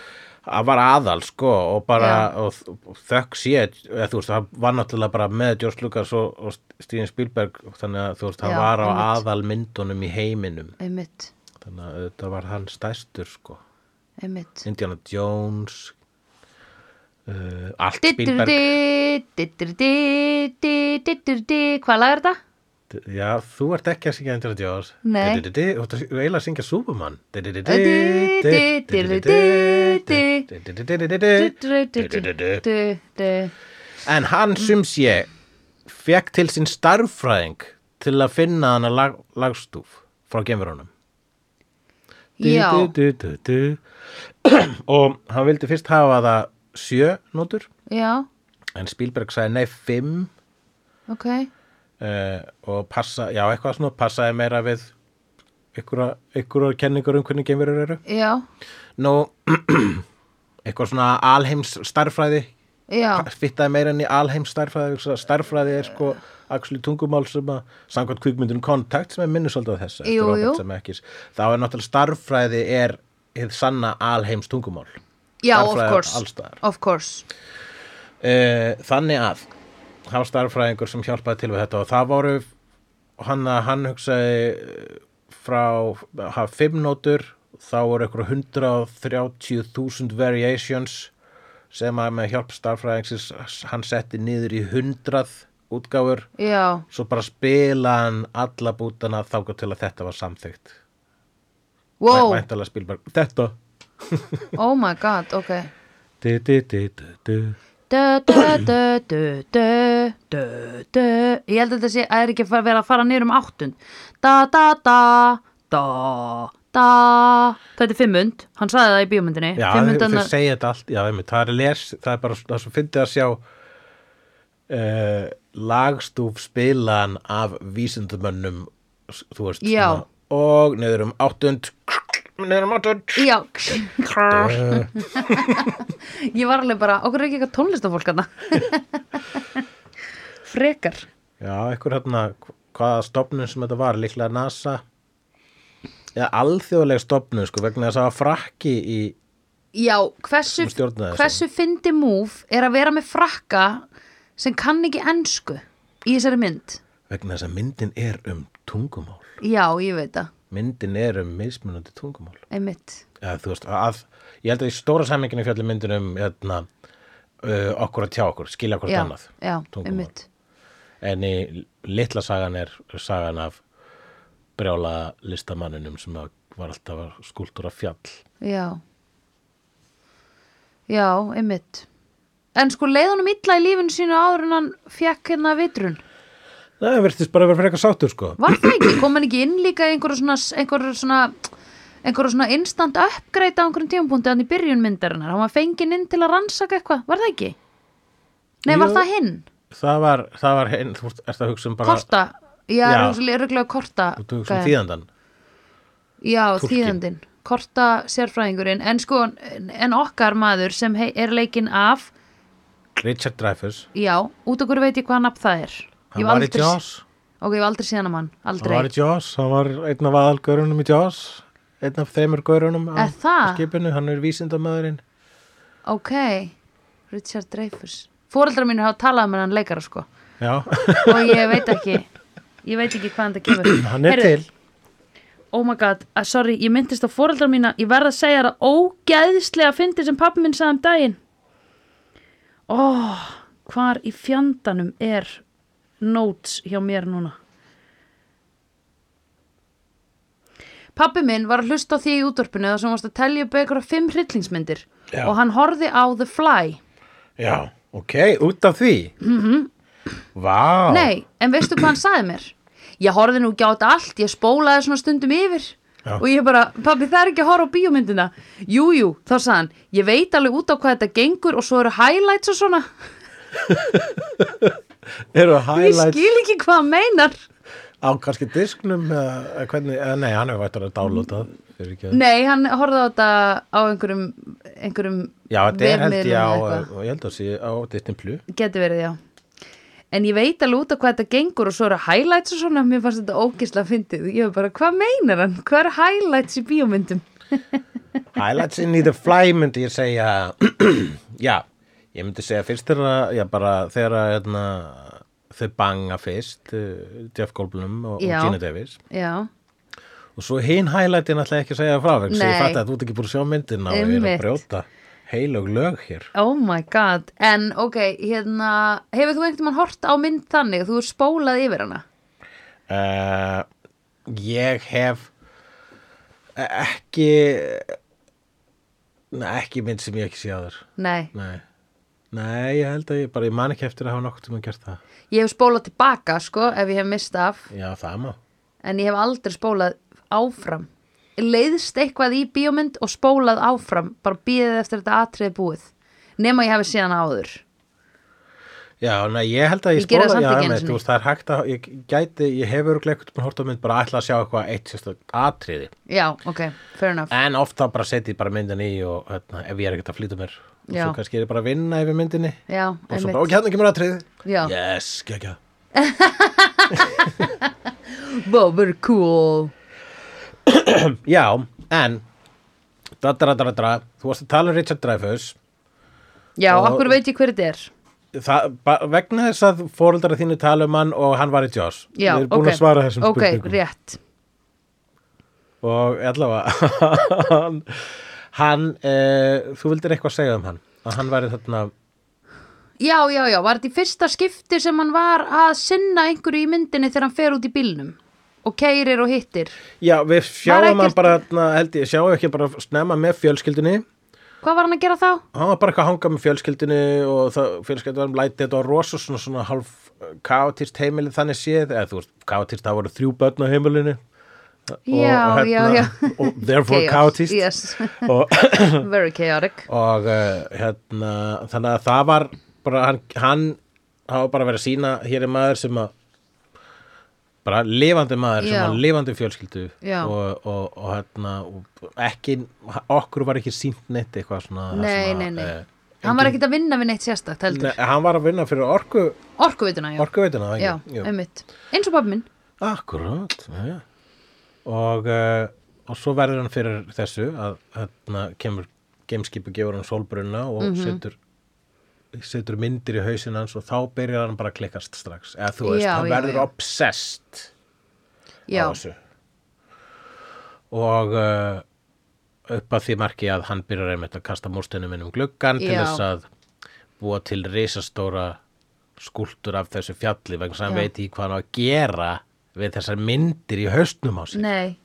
Það var aðal, sko, og bara, og, og þökk sé, eða þú veist, það var náttúrulega bara með George Lucas og, og Steven Spielberg, þannig að þú veist, Já, var á einmitt. aðal myndunum í heiminum. Einmitt, Þannig að þetta var hann stærstur, sko. einmitt Indiana Jones, uh, allt Spielberg. Hvað lag er þetta? Já, þú ert ekki að syngja Indiana Jones. Nei. Þú ert að- eiginlega að syngja Superman. En hann sum sé fekk til sín starffræðing til að finna hana lag, lagstúf frá gemurunum. Já, Og hann vildi fyrst hafa það sjö nótur, já, en Spielberg sagði nei fimm ok uh, og passa, já eitthvað svona passaði meira við ykkur kenningar um hvernig geimverur eru. Já, nú [CLEARS THROAT] eitthvað svona alheims starffræði já, fittaði meira enn í alheims starffræði starffræði er sko actually tungumál sem að samkvæmt kvikmyndunum kontakt sem er minnur svolítið á eftir Jú, jú. Þá er náttúrulega starffræði er hið sanna alheims tungumál. Já, of course. Of course. Uh, þannig að var starffræðingur sem hjálpaði til við þetta og það voru hann, hann hugsaði eh, frá hafa fimm nótur þá voru ykkur 130.000 variations sem að með hjálp starffræðingsins hann setti niður í 100 útgáfur. Já, svo bara spila hann alla bútana þáka til að þetta var samþykkt. Wow, Væntalega Spielberg, þetta. Oh my god, ok. [LAUGHS] Du, du, du, du, du. Ég held að þetta sé að er ekki að vera að fara niður um áttund. Da, da, da, da, da. Þetta er fimmund, hann sagði það í bíómyndinni. Já, þeir segja þetta allt, já, það er les, það er bara það er svo fyndið að sjá uh, lagstúf spilan af vísindumönnum, veist, og niður um áttund, niður um áttund, Já. [LAUGHS] Ég var alveg bara, okkur er ekki eitthvað tónlistafólk hana [LAUGHS] Frekar. Já, einhver hérna, hvaða stofnun sem þetta var, líklega NASA, eða alþjóðleg stofnun, sko, vegna þess að það var frakki í Já, hversu, hversu fyndi múf er að vera með frakka sem kann ekki ensku í þessari mynd? Vegna þess að myndin er um tungumál. Já, ég veit það, myndin er um mismunandi tungumál. Einmitt. Ja, veist, að, ég held að í stóra samminginu fjalli myndin um hérna, uh, okkur að tjá okkur, skilja okkur Já, annað já, en í litla sagan er sagan af brjála listamanninum sem var alltaf skúltúra fjall. Já. Já, einmitt. En sko leið honum illa í lífinu sínu áður en hann fekk hérna vitrun það verðist bara að vera frekar sáttur sko Var það ekki? Kom hann ekki inn líka í einhverju svona einhverju svona einhverju svona instant upgrade á einhverjum tímapunkti hann í byrjun myndarinnar, hann var fenginn inn til að rannsaka eitthvað, var það ekki? Nei, var Jú. það hinn? Það var, það var hinn, þú veist, ertu að hugsa um bara Korta? Já, Já. röglega korta Þú hugsa um gæjann. þýðandan Já, Túlkinn. þýðandinn, korta sérfræðingurinn en sko, en okkar maður sem er leikinn af Richard Dreyfuss, já, út okkur veit ég hvað nafn það er hann var í aldrei- Jaws. Ok, ég hef aldrei síðan að mann, Hann aldrei var í Jaws, hann var einn af aðalgörunum í Jaws einn af þeimur görunum á það? á skipinu, hann er vísindamæðurinn Ok, Richard Dreyfuss Fóreldrar mínu hafa talað með hann leikara sko. Já, [LAUGHS] og ég veit ekki ég veit ekki hvað þetta kemur [CLEARS THROAT] hann er Heyrðu, til. Oh my god, uh, sorry, ég myndist á foreldrar mína ég verð að segja það ógeðslega fyndi sem pappi minn sagði um daginn. Oh, hvar í fjandanum er notes hjá mér núna pappi minn var að hlusta á því í útvarpinu þar sem varst að telja upp einhverja fimm hryllingsmyndir Já. og hann horfði á The Fly Já, ok, út af því mm -hmm. Vá Nei, en veistu hvað hann sagði mér? Ég horfði nú ekki á þetta allt, ég spólaði svona stundum yfir Já. og ég bara, pabbi það er ekki að horfa á bíómyndina Jú, jú, þá sagði hann, ég veit alveg út á hvað þetta gengur og svo eru highlights og svona [LAUGHS] Ég highlights skil ekki hvað hann meinar. Á kannski disknum eða eða hvernig, eða nei, hann hefur vært að að Nei, hann horfði á þetta á einhverjum, einhverjum Já, þetta er held ég á, ég held að sé á Disney Plus. Geti verið, já. En ég veit alveg út á hvað þetta gengur og svo eru highlights og svona, mér fannst þetta ógislega fyndið. Ég var bara, hvað meinar hann? Hvað eru highlights í bíómyndum? [LAUGHS] Highlights in the fly myndi ég segja [CLEARS THROAT] Já, ég myndi segja fyrst þegar já, bara þegar hérna, þau banga fyrst uh, Jeff Goldblum og, og Já. Gina Davis Já, og svo hinn highlightin ætla ég ekki að segja frá vegna að ég Nei. fatt að þú ert ekki búin að sjá myndina og ég er að Einmitt. brjóta heilög lög hér Oh my god, en ok, hérna, hefur þú einhvern mann hort á mynd þannig, þú er spólað yfir hana? uh, Ég hef ekki Nei, ekki mynd sem ég ekki sé aður Nei, Nei, Nei ég held að ég bara, ég man ekki eftir að hafa nokkuð sem að gert það. Ég hef spólað tilbaka, sko, ef ég hef mist af, Já, það má. En ég hef aldrei spólað áfram. Leiðst eitthvað í bíómynd og spólað áfram, bara býðið eftir þetta atriði búið, nema ég hefði síðan áður. Já, nei, ég held að ég, Ég geri það spóla samt já, með, þú veist, það er hægt að, ég gæti, ég hef eitthvað með hort á mynd bara ætla að sjá eitthvað eitt sérstök atriði. Já, ok, og svo kannski er ég bara að vinna yfir myndinni. Já, og svo bara, ok, hérna kemur atriði Já, Yes, gekkja [LAUGHS] wow, very cool. [CLEARS THROAT] Já, en da, da, da, da, da, þú varst að tala um Richard Dreyfuss Já, Og- okkur veit ég hver þetta er. það, vegna þess að fóreldara þínu tala um hann og hann var í Jaws. Já, Við erum búin ok. að svara þessum Ok, spurningum. rétt. og allavega [LAUGHS] hann, hann eh, þú vildir eitthvað segja um hann að hann væri þarna Já, já, já, var þetta í fyrsta skipti sem hann var að sinna einhverju í myndinni þegar hann fer út í bílnum og keirir og hittir. já, við sjáum ekkert- hann bara þarna, held ég, sjáum ekki bara snemma með fjölskyldunni Hvað var hann að gera þá? hann var bara eitthvað að hanga með fjölskyldunni og það, fjölskyldunni var um læti þetta var rosa svona, svona halv kaotist heimilið þannig séð, eða þú veist, kaotist það voru þrjú börn á heimilinu Já, og, já, já. og therefore Chaos, kaotist Yes, og [COUGHS] very chaotic. og uh, hérna þannig að það var bara hann, hann hafa bara verið að sína hér er maður sem að bara lifandi maður sem Já. var lifandi fjölskyldu og, og, og hérna og ekki, okkur var ekki sínt neitt eitthvað svona Nei, sem að, nei, nei. eh, Hann var ekkert að vinna við neitt sérstakt heldur. nei, hann var að vinna fyrir orku Orkuvituna, já. orkuveitina Já, einmitt. Eins og pappi minn. akkurat já, já. Og uh, og svo verður hann fyrir þessu að hérna kemur gameskipu gefur hann sólbrunna og Mhm. setur setur myndir í hausinn hans og þá byrjar hann bara að klikkast strax. Eða þú veist, Já, hann já, verður já. obsessed já, á þessu. Og uh, upp að því marki að hann byrjar einmitt að kasta múrsteinum inn um gluggan til þess að búa til risastóra skúltur af þessu fjalli vegna að hann veit í hvað hann á að gera við þessar myndir í haustnum á sig nei.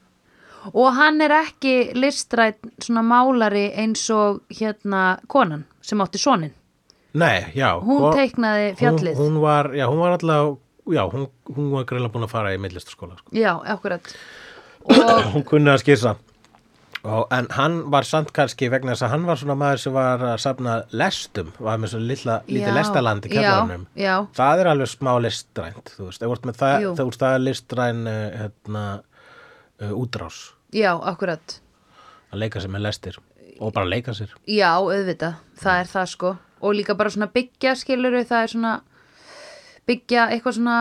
Og hann er ekki listrætt svona málari eins og hérna konan sem átti sonin Nei, já. Hún og- teiknaði fjallið. hún, hún var, já, hún var alltaf já, hún, hún var greinlega búin að fara í millistaskóla sko. já, akkurat. Og hún kunni að skissa og, en hann var samt kannski vegna þess að hann var svona maður sem var að safna lestum, var með svona lilla, lítið lestalandi já. það er alveg smá listrænt þú veist, það, það, það er listræn uh, hérna, uh, útrás. Já, akkurat. Að leika sér með lestir og bara leika sér. Já, auðvitað, það er það sko. Og líka bara svona byggja skiluru það er svona byggja eitthvað svona,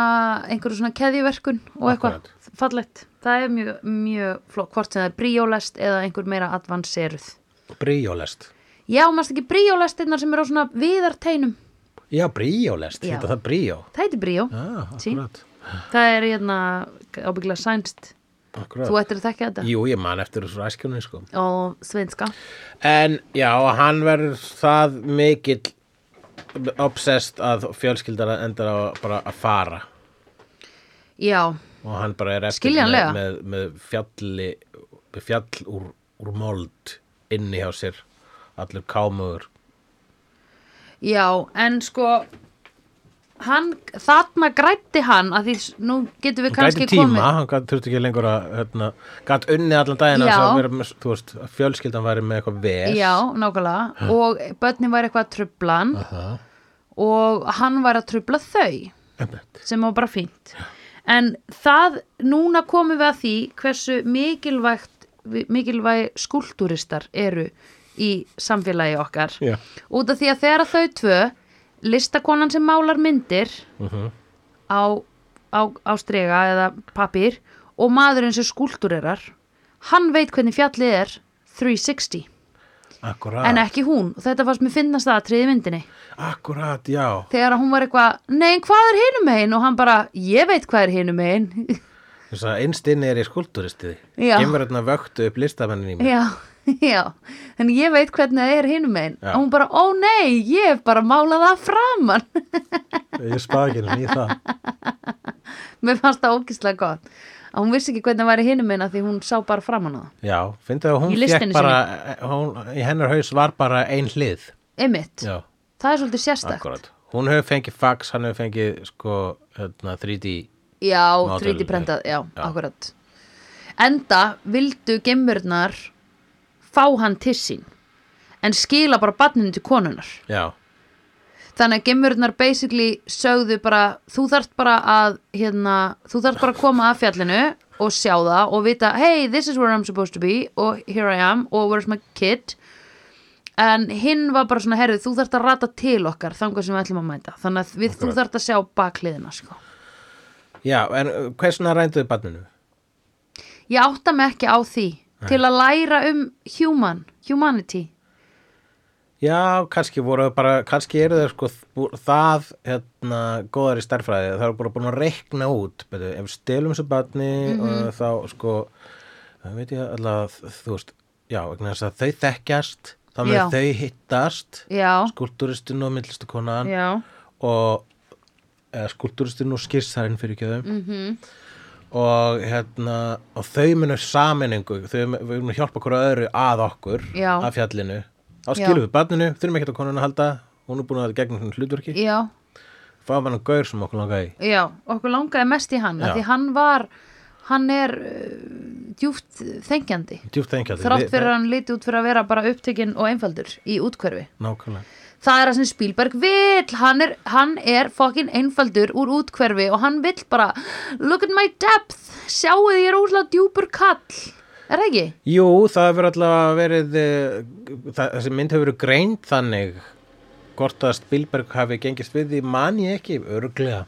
einhverju svona keðjuverkun og eitthvað. Fallegt. Það er mjög, mjög flott, hvort sem það er bríólest eða einhver meira advanseruð bríólest? Já, mást ekki bríólestinnar sem eru á svona viðarteinum? Já, bríólest, þetta það bríó? Það heitir bríó. Ah, það er hérna ábyggla sænst. Akkurat. þú ættir að þekka þetta? Jú, ég man eftir þessu æskjunni sko. og svenska. En já, hann verður það mikill obsessed að fjölskyldara endar á bara að fara. Já, og hann bara er eftir með, með, með fjalli með fjall úr, úr mold inni hjá sér. Allur kámuður Já, en sko hann, þarna grætti hann að því nú getum við hann kannski tíma, komið hann gat, þurfti ekki lengur að hérna, gat unni allan daginn Já. að, veist, fjölskyldan væri með eitthvað ves. Já, nákvæmlega. Og börnin væri eitthvað að trubla hann Aha, og hann væri að trubla þau. Sem var bara fínt en það, núna komum við að því hversu mikilvægt mikilvæg skúltúristar eru í samfélagi okkar Já. út af því að þegar þau tvö listakonan sem málar myndir Mhm. á, á, á strega eða papír og maðurinn sem skúltúrirar hann veit hvernig fjallið er 360 Akkurat, en ekki hún. Og þetta fannst mér finnast það að triði myndinni. Akkurat, já. Þegar hún var eitthvað, nei hvað er hinum megin? Og hann bara, ég veit hvað er hinum megin. [LAUGHS] Þess að innst inni er ég skúlturistiði Já. gemur hérna vöktu upp listamennin í mig já, [LAUGHS] já. En ég veit hvernig það er hinum megin. Já. og hún bara, ó nei, ég hef bara málað það framan. [LAUGHS] Ég ekki henni í það. Mér fannst það ógislega gott að hún vissi ekki hvernig það væri hinum megin að því hún sá bara framan á það Já, finnst að hún fekk bara, hún, í hennar haus var bara ein hlið. einmitt, Já, það er svolítið sérstakt akkurat. Hún hefur fengið fax, hann hefur fengið sko hérna, 3D. já, Model, 3D prentað, já, já. akkurat enda vildu gemurnar fá hann til sín en skila bara barninu til konunar Já, þannig að gemurnar basically sögðu bara, þú þarft bara að hérna, þú þarft bara að koma að fjallinu og sjá það og vita hey, this is where I'm supposed to be og here I am og where's my kid. En hinn var bara svona, herrið, þú þarft að rata til okkar þangað sem við ætlum að mæta. Þannig að við, þú þarft að sjá bakliðina sko. já, en uh, hversna rænduðu barninu? ég átta mig ekki á því. Til að læra um human, humanity Já, kannski voru bara, kannski eru þau sko það, hérna, góðar í stærfræði, það eru bara búin að reikna út, betur, ef við stelum þessu barni og þá, sko, það veit ég alltaf, þú veist, já, þau þekkjast, þá með þau hittast, já, skúltúristinn og myndlistakonan og eða, skúltúristinn og skissarinn fyrir kjöðum Mhm. -hmm. og hérna og þau munum saminningu þau mun- við munum hjálpa hverju öðru að okkur Já. að fjallinu þá skilum við barninu, þurfum ekki að konuna að halda hún er búin að gegna hún hlutverki. Já. Fáum hann að gaur sem okkur langa í? Já, okkur langaði mest í hann því hann var, hann er uh, djúpt þengjandi. Djúpt þengjandi. Þrátt fyrir að hann liti út fyrir að vera bara upptekinn og einfaldur í útkverfi nákvæmlega. Það er að sem Spielberg vill. Hann er, hann er fokkin einfaldur úr útkverfi og hann vill bara look at my depth, sjáu því ég er úrslega djúpur kall er það ekki? Jú, það hefur alltaf verið eh, þessi mynd hefur verið greind þannig hvort að Spielberg hafi gengist við því man ég ekki, örglega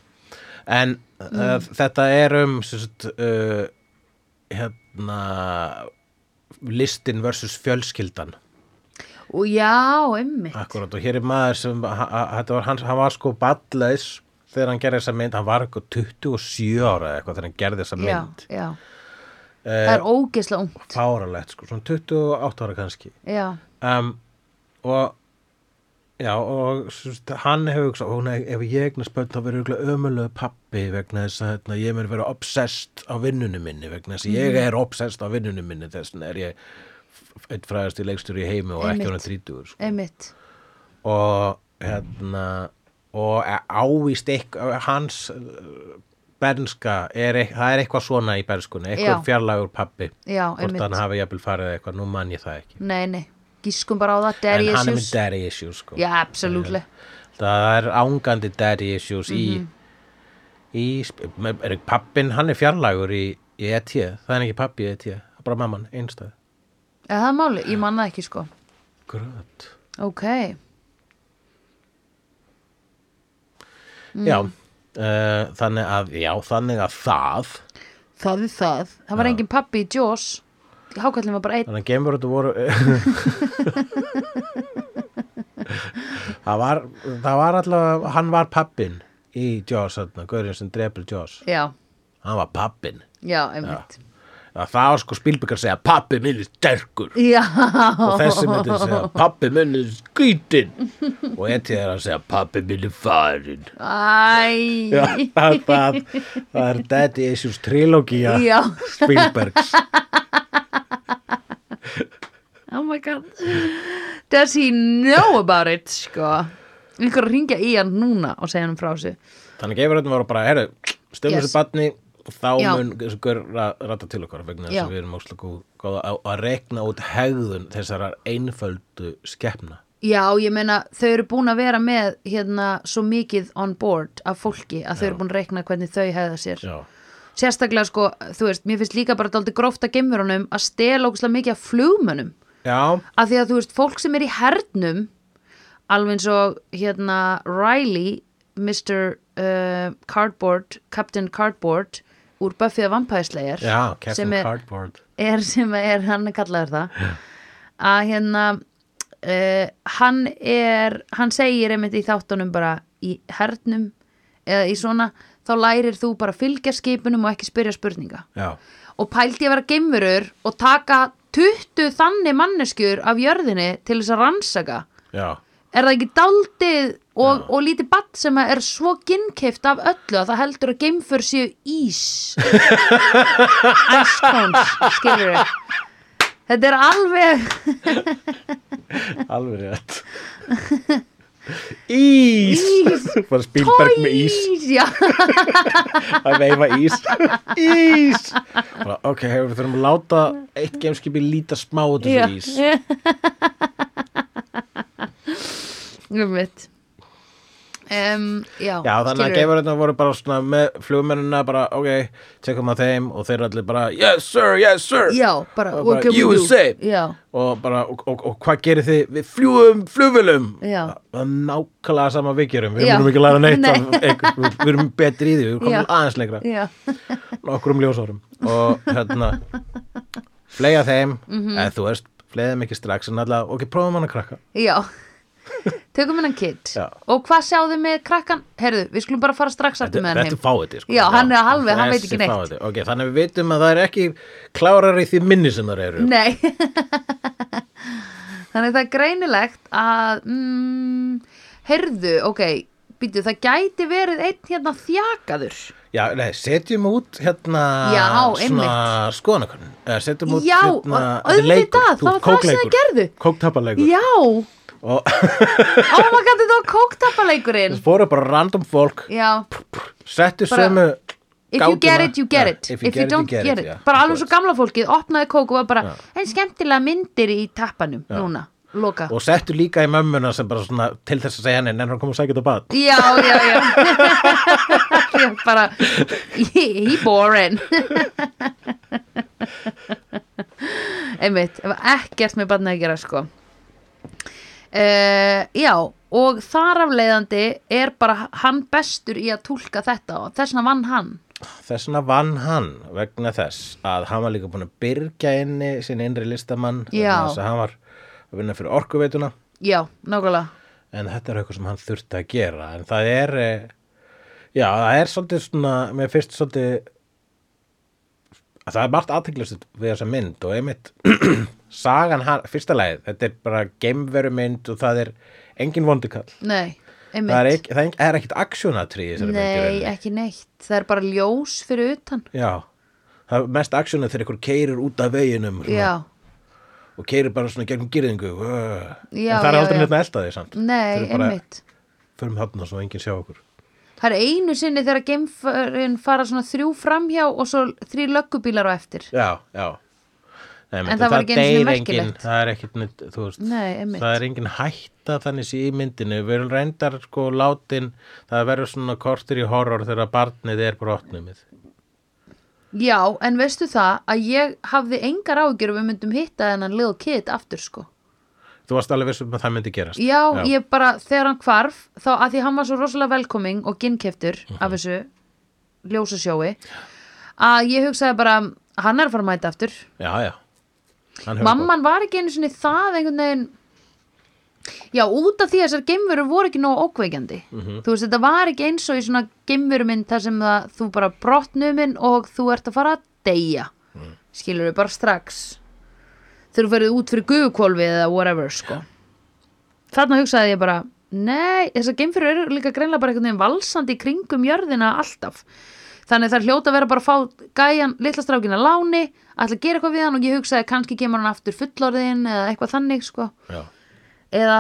en mm. þetta er um sagt, uh, hérna listin versus fjölskyldan og já, einmitt Akkurat, og hér er maður sem, þetta var, hann, hann var sko ballaus þegar hann gerði þessa mynd, hann var eitthvað 27 ára eitthvað þegar hann gerði þessa já, mynd. já, Eh, það er ógeðslega ungt fáralegt, sko, svona 28 ára kannski. já, Um, og, já, og hann hefur hugsað, hún, ef ég eignast börn þá verður örugglega ömulegu pappi vegna þess að hérna, ég mér vera obsessed á vinnunni minni, vegna þess að ég er obsessed á vinnunni minni, þess vegna er ég einn fræðast í leikstur í heimi og ekki Einmitt. hann 30 sko. einmitt og hérna og ávist eitthvað hans bernska er, það er eitthvað svona í bernskunni eitthvað fjarlægur pappi já, hvort hann hafi jafnvel farið eitthvað, nú man ég það ekki. Nei, nei gískum bara á það, daddy en hann er með issues. daddy issues sko. já, absolutt það er ángandi daddy issues Mhm. í, í er ekki pappin, hann er fjarlægur í, í ET, það er ekki pappi í ET það er bara mamman, einstæð. Er það máli, ég man það ekki sko. Gröt. ok, já uh, þannig að, já, þannig að það það er það. Það var engin pappi í Jaws. Hákallin var bara einn. Þannig að gemurötu voru [LAUGHS] Það var það var allavega, hann var pappin í Jaws, gaurinn sem drepur Jaws. Já, hann var pappin já, einmitt. Já, það var sko Spielberg að segja pappi minn er sterkur. Já, og þessi myndi að segja pappi minn er skýtin og etið er að segja pappi minn er farin æ. Já, það, það, það er Daddy Issues trilógía Já. Spielbergs. Oh my god. Does he know about it sko? Einhver að ringja í hann núna og segja hann frá þessu. Þannig gefur þetta voru bara, herru, stöðum Yes. þessu batni þá Já. mun gaur ra- rata til okkar vegna þess Já. að við erum óslega góð, að, að rekna út hegðun þessarar einföldu skeppna. já, ég meina þau eru búin að vera með hérna svo mikið on board af fólki að þau eru búin að reikna hvernig þau hefða sér Já, sérstaklega sko, þú veist, mér finnst líka bara dálítið gróft að geimurunum að stela ógustlega mikið af flugmönnum já, af því að þú veist, fólk sem er í hernum alveg eins og hérna Riley, Mr. Uh, Cardboard, Captain Cardboard úr Buffy the Vampire Slayer já, sem Captain er, Cardboard. er sem er, hann er kallaður það. Að hérna uh, hann er hann segir einmitt í þáttunum bara í hernum eða í svona þá lærir þú bara fylgja skipunum og ekki spyrja spurninga. Já, og pældi að vera geimurur og taka 20 þannig manneskjur af jörðinni til þess að rannsaka. Já, er það ekki daldið og, og lítið batt sem er svo ginnkeift af öllu að það heldur að geimfur séu ís æskons, skilur við þetta er alveg alveg rétt. Ís! [LAUGHS] Bara Spielberg með ís, Ís, já, [LAUGHS] að veifa ís. Ís! Bara, ok, hefur við þurfum að láta eitt gameskipi líta smá út já. þessu ís. [LAUGHS] um mitt um, já, Já, þannig að geifurinn voru bara svona með flugmennina bara, ok, tekum að þeim og þeir allir bara, yes sir, yes sir. Já, bara, Og bara? USA. og bara, og, og, og hvað gerir þið? Við fljúum flugvölum það er nákvæmlega sama við gerum við erum ekki að læra neitt [LAUGHS] Nei. af, við, erum betri í því, við komum aðeins lengra. Já. Nokkur um ljósárum. Og hérna flega þeim, Mhm. eða þú veist flega þeim ekki strax, en alltaf, ok, prófum hann að krakka. Já, [LAUGHS] tökum hennan Já. Og hvað sjáðu með krakkan? Herðu, við skulum bara fara strax aftur með þetta heim er fáiði sko. Já, hann er alveg, hann veit ekki neitt. fáiði. ok, þannig að við vitum að það er ekki klárar í því minni sem það eru Nei [LAUGHS] Þannig það er greinilegt að mm, Herðu, ok Býtu, það gæti verið einn hérna þjakaður Já, nei, setjum út hérna Já, svona skoðanakonun setjum út Já, hérna og- auðvitað, það var það sem þið gerðu. Kóktapaleikur Já, oh my god, þetta var kóktapaleikurinn fóru bara random fólk. Já, settu sömu if you get it, you get Já, it. If you don't get it já, Bara alveg svo gamla fólkið, opnaði kók og var bara Já. En skemmtilega myndir í tappanum. Núna, loka. Og settu líka í mömmuna sem bara svona til þess að segja henni en hann kom að sækja þetta bad Já, já, já. [LAUGHS] Já, bara He, he boring. [LAUGHS] Einmitt, það var ekkert með barnið að gera sko uh, Já, og þar af leiðandi er bara hann bestur í að túlka þetta og þess vegna vann hann. Þess vegna vann hann vegna þess að hann var líka búin að byrgja inni sinn innri listamann þess að hann var að vinna fyrir orkuveituna. Já, nákvæmlega. En þetta er eitthvað sem hann þurfti að gera. En það er eh, já, það er svolítið svona mér finnst svolítið það er margt aðteglust við þessa mynd og einmitt [CLEARS THROAT] sagan, hann- fyrsta lagið, þetta er bara geimveru mynd og það er engin vondikall Nei, einmitt. Það er, ekki, það er, er ekkit aksjónatrí Nei, rauninni. ekki neitt. Það er bara ljós fyrir utan. Já, það er mest aksjónat þegar ykkur keirir út af veginum svona, Já, og keirir bara svona gegnum gyrðingu. Já, en það er já, aldrei já. hérna elda því samt. Nei, einmitt. Förum þarna svo enginn sjá okkur Það er einu sinni þegar geimförin fara svona þrjú framhjá og svo þrý löggubílar á eftir. Já, já. Nei, En það var ekki einu sinni merkilegt. það er ekkit þú veist. Nei, það er engin hætta þannig í myndinu við erum reyndar sko látin það verður svona kortir í horror þegar barnið er brotnumið Já, en veistu það að ég hafði engar ágjör við myndum hitta þennan little kid aftur sko þú varst alveg vissum að það myndi gerast Já, ég bara, þegar hann hvarf þá að því hann var svo rosalega velkoming og ginnkeftur Mhm. af þessu ljósasjói að ég hugsaði bara hann er að fara að mæta aftur já, já. Mamman var ekki einu sinni það einhvern veginn Já, út af því að þessar geimverur voru ekki nóg ókveikjandi Mhm. Þú veist, þetta var ekki eins og í svona geimverumynd þar sem það, þú bara brotnuminn og þú ert að fara að deyja Mhm. Skilur bara strax Þegar þú ferið út fyrir gufukvolfið eða whatever, sko Þarna hugsaði ég bara Nei, þessar geimverur eru líka greinlega bara einhvern veginn valsandi í kringum jörðina alltaf Þannig það er hljóta að vera bara að fá gæjan litla strákina láni, ætla að gera eitthvað við hann og ég hugsaði kannski kemur hann aftur fullorðin eða eitthvað þannig sko. já. Eða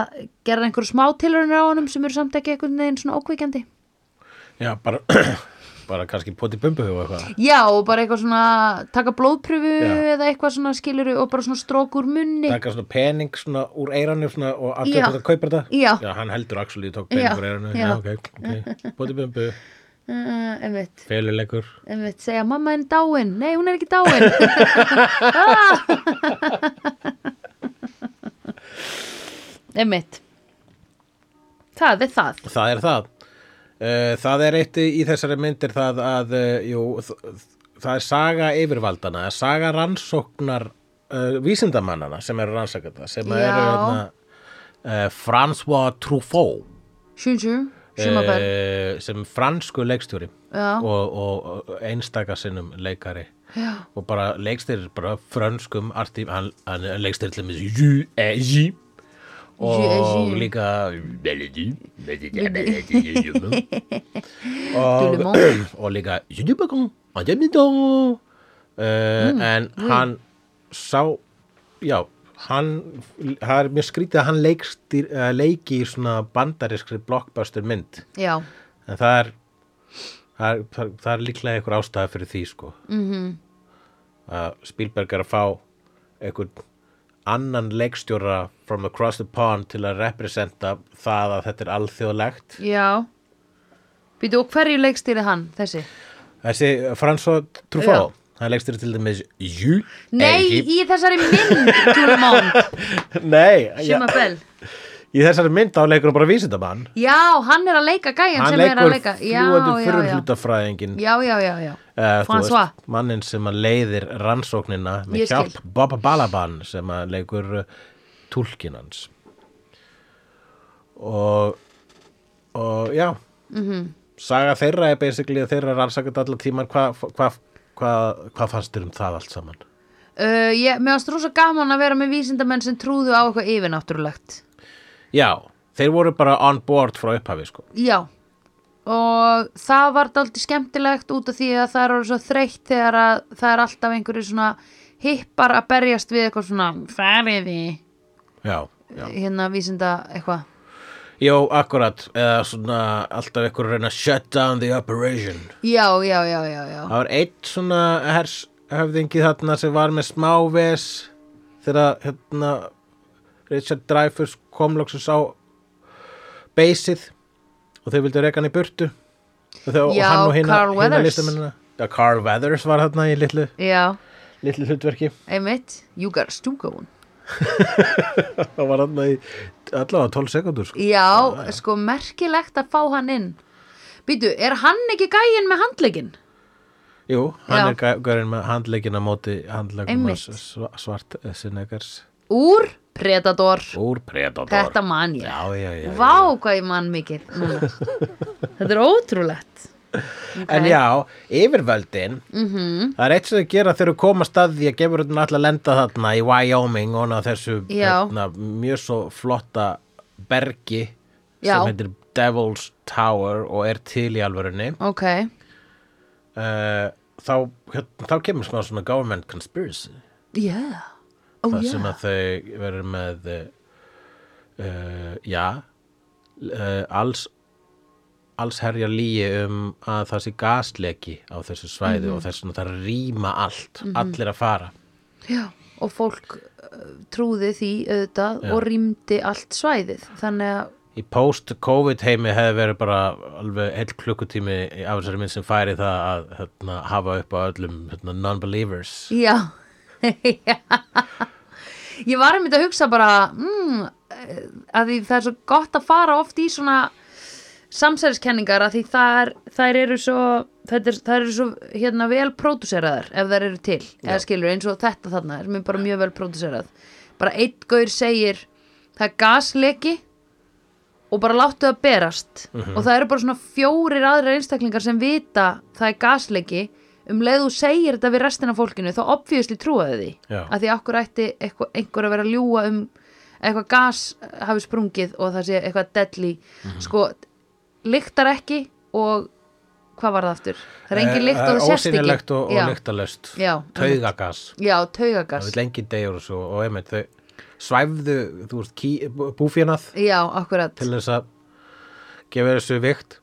gera einhverju smá tilraunir á honum sem eru samt ekki eitthvað neginn svona ókveikjandi. já, bara [CLEARS THROAT] bara kannski poti bumbu og eitthvað Já, og bara eitthvað svona taka blóðpröfu Já. eða eitthvað svona skiluru og bara svona strók úr munni. taka svona pening svona úr eiranu svona, og allir Já. þetta kaupir þetta Já. hann heldur actually tók pening Já, úr eiranu já. já, ok, ok, poti bumbu Uh, einmitt, segja mamma er dáin. Nei, hún er ekki dáin. [LAUGHS] einmitt. Það er það. það er það það er eitt í þessari myndir það að uh, jú, það er saga yfirvaldana saga rannsóknar uh, vísindamannana sem eru rannsakata sem eru uh, François Truffaut Sjúnsjú, sjúmabær. uh, sem fransku leikstjóri og, og, og einstaka sinnum leikari Já. og bara leikstyrir bara frönskum arti, hann, hann leikstyrir til með E, J [LAUGHS] [CLEARS THROAT] og líka le og, líka en hann sá já, hann það er mjög skrítið að hann leikstýr, uh, leiki í svona bandariskri blockbuster mynd. Já, en það er það er, það, það er líklega einhver ástæða fyrir því sko. Mm -hmm. að Spielberg er að fá einhvern annan leikstjóra from across the pond til að representa það að þetta er alþjóðlegt já. Býtu, og hverju leikstýri hann, þessi? þessi François Truffaut hann leikstjóri til dæmis Jú Nei, í þessari mynd, [LAUGHS] Nei, ja, sjúmabær. í þessari mynd þá leikur hann bara vísindamann Já, hann er að leika gæjan hann sem er að leikur leika. Já, fljúandi já, fyrir já. Já, já, já, já. Uh, François. veist, mannin sem að leiðir rannsóknina með hjálp Baba Balaban sem að leikur uh, túlkinans og og já Mhm. -hmm. saga þeirra er basically að þeirra rannsakað allar tíman hvað hva, hva, hva fannst þér um það allt saman Uh, ég, mér varst rosa gaman að vera með vísindamenn sem trúðu á eitthvað yfirnáttúrulegt. já, þeir voru bara on board frá upphafi sko Já, og það var dálítið skemmtilegt út af því að það eru svo þreytt þegar að það er alltaf einhverju svona hippar að berjast við eitthvað svona já, hérna vísinda eitthvað. Jó, akkurat, eða svona alltaf einhver að reyna shut down the operation Já, já, já, já, já. Það var eitt svona hers höfðingi þarna sem var með smáves þegar hérna Richard Dreyfuss kom loksins á beysið og þeir vildu reka hann í burtu og, og Já, hann og hina, Carl hina Weathers. listamennina Já, Carl Weathers var þarna í litlu, Já, litlu hlutverki einmitt, you got stúkón. [LAUGHS] það var þarna í allavega 12 sekundur sko. Já, sko merkilegt að fá hann inn. Býtu, er hann ekki gæinn með handlegin? Jú, hann Já. er gæ- gaurinn með handleikina móti handlegum svart sinnegars Úr Predator úr Predator Þetta man ég Já, já, já, já. Vá hvað ég man mikið núna. [LAUGHS] Þetta er ótrúlegt En já, yfirvöldin Mhm. Það er eitt sem þau gera þegar þau komast að því að gefur þetta alltaf lenda þarna í Wyoming og þessu Já. hérna, mjög svo flotta bergi Já. sem heitir Devil's Tower og er til í alvörunni Ok, uh, þá, hérna, þá kemur svona government conspiracy yeah Það yeah. sem að þau verður með uh, já uh, alls alls herja líi um að það sé gasleki á þessu svæði Mhm. og þess að það rýma allt allir að fara Já, og fólk uh, trúði því auðvitað Já. og rýmdi allt svæðið þannig að, í post-covid heimi hefði verið bara alveg heill klukkutími af þessari minn sem færi það að hérna, hafa upp á öllum hérna, non-believers já [LAUGHS] Já. Ég var einmitt að hugsa bara mm, eh, að því það er svo gott að fara oft í svona samsæriskenningar að því þær, þær eru svo þær, þær eru svo hérna vel próduseraðar ef þær eru til, eða skilur eins og þetta þarna er mér bara mjög vel próduserað bara eitt gaur segir það er gasleki og bara láttu það berast. Og það eru bara svona fjórir aðrir einstaklingar sem vita það er gasleki um leið þú segir þetta við restina fólkinu þá obviously trúaði því. Já. að því akkur ætti einhver að vera að ljúga um eitthvað gas hafi sprungið og það sé eitthvað deadly? Sko, lyktar ekki og hvað var það aftur? það er engin lykt og það ekki Eh, ósýnilegt og, og Já. lyktalöst Já, taugagas. Já, það taugagas vil lengi degur og svo og einmitt þau svæfðu akkurat. til þess að gefa þessu vikt.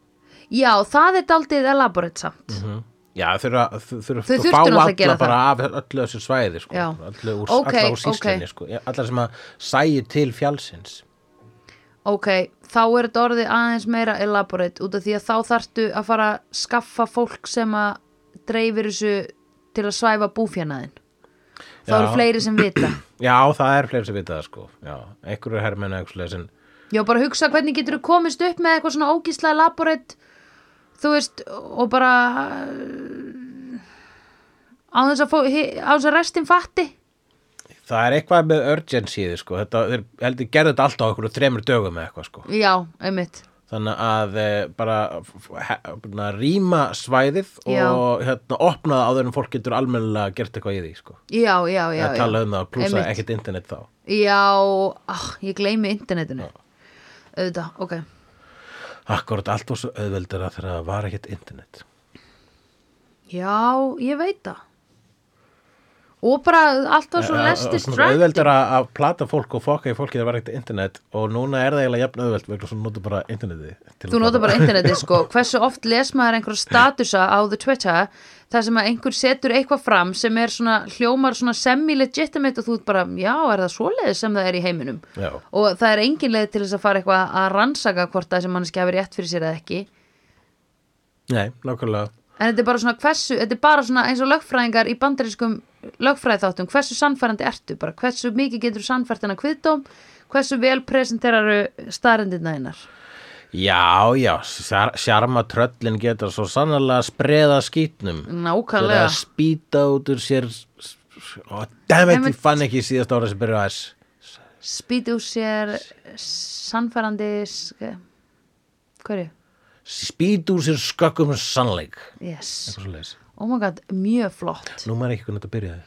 Já, það er daldið elaborate samt. Já þau þurfa þau þurftu að fá alla bara af öllu þessu svæði sko, Já. öllu úr, Ok, alla úr síslinni ok. sko, allar sem að sæju til fjálsins Ok, þá er þetta orðið aðeins meira elaborate út af því að þá þarftu að fara að skaffa fólk sem að dreifir þessu til að svæfa búfjanaðin þá Já. eru fleiri sem vita. [CLEARS THROAT] Já það er fleiri sem vita það sko. Já, einhverju hermennu einhverju sem Já, bara hugsa hvernig getur þú komist upp með eitthvað svona ógíslega elaborate þú veist, og bara á þess að, á að restin fatti það er eitthvað með urgency í því, sko, þetta, þeir heldur gerðu þetta alltaf á einhverju þremur dögum eða eitthvað sko Já, einmitt þannig að e, bara hérna, rýma svæðið Já. og hérna, opna það áður en fólk getur almennilega gert eitthvað í því sko. Já, já, já, að já. tala um það, plussa Einmitt. ekkert internet þá Já, ah, ég gleymi internetinu auðvitað, ok akkurat allt var svo auðveldur að þegar það var ekkert internet. Já, ég veit það. Og bara allt var svo less distracting. auðveldur að, plata fólk og fokka í fólki þegar var ekkert internet og núna er það eiginlega jafn auðveld vegna svo notur bara að Þú notar bara internetið sko, [LAUGHS] hversu oft les maður einhver statusa á the Twitter þar sem að einhver setur eitthvað fram sem er svona, hljómar svona semi-legitimate og þú ert bara, já, er það svoleiðis sem það er í heiminum? Já. og það er engin leið til þess að fara eitthvað að rannsaka hvort það sem manneski hafi rétt fyrir sér eða ekki. Nei, nákvæmlega. En þetta er bara svona hversu, þetta er bara svona eins og lögfræðingar í bandarískum lögfræðiþáttum, hversu sannfærandi ertu bara, hversu mikið getur sannfært hennar kviðdóm? Hversu vel presenteraru staðrendina hennar Já, já, sjarma tröllin geta svo sannarlega spreða skítnum. Þegar nákvæmlega. Að spýta út úr sér og dammit, ég fann ekki síðast ára sem byrja að S. Spýti úr sér sannfærandi sk- hverju? spýta úr sér skökkum sannleik. Yes, oh my god, mjög flott. Nú maður ekki hvernig þetta byrjaði.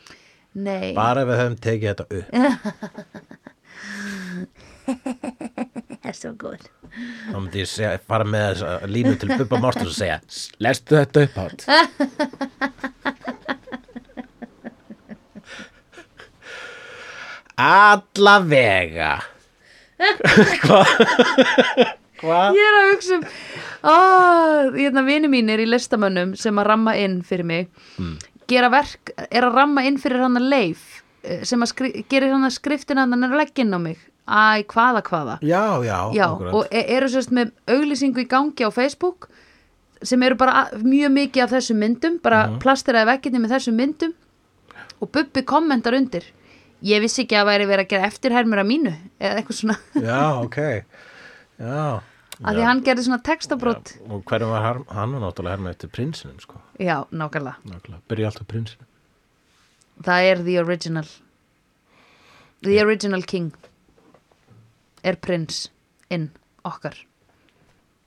Nei, Bara við höfum tekið þetta upp [LAUGHS] [LAUGHS] er svo góð þá myndi ég segja, fara með línu til Bubba Mortens og segja "S- Lestu þetta upp átt [LAUGHS] Alla vega Hvað? [LAUGHS] Hvað? Ég er að hugsa um ó, hérna vini mínir í listamönnum sem að ramma inn fyrir mig Hmm. gera verk, er að ramma inn fyrir hann að leif eh, sem að gerir hann að skriftina hann að leggja inn á mig Æ, hvaða, hvaða? Já, já, Já, og e- eru sérst með auglýsingu í gangi á Facebook sem eru bara mjög mikið af þessum myndum, bara mm. plasteraði vekkinni með þessum myndum og Bubbi kommentar undir. Ég vissi ekki að væri verið að gera eftirhermur að mínu eða eitthvað svona, Já, ok. Já. Að því hann gerði svona textabrót Já, og hverjum var hann, hann var náttúrulega herma eftir prinsinum sko, Já, nákvæmlega, byrja alltaf prinsinum það er the original. The original king er prins inn okkar.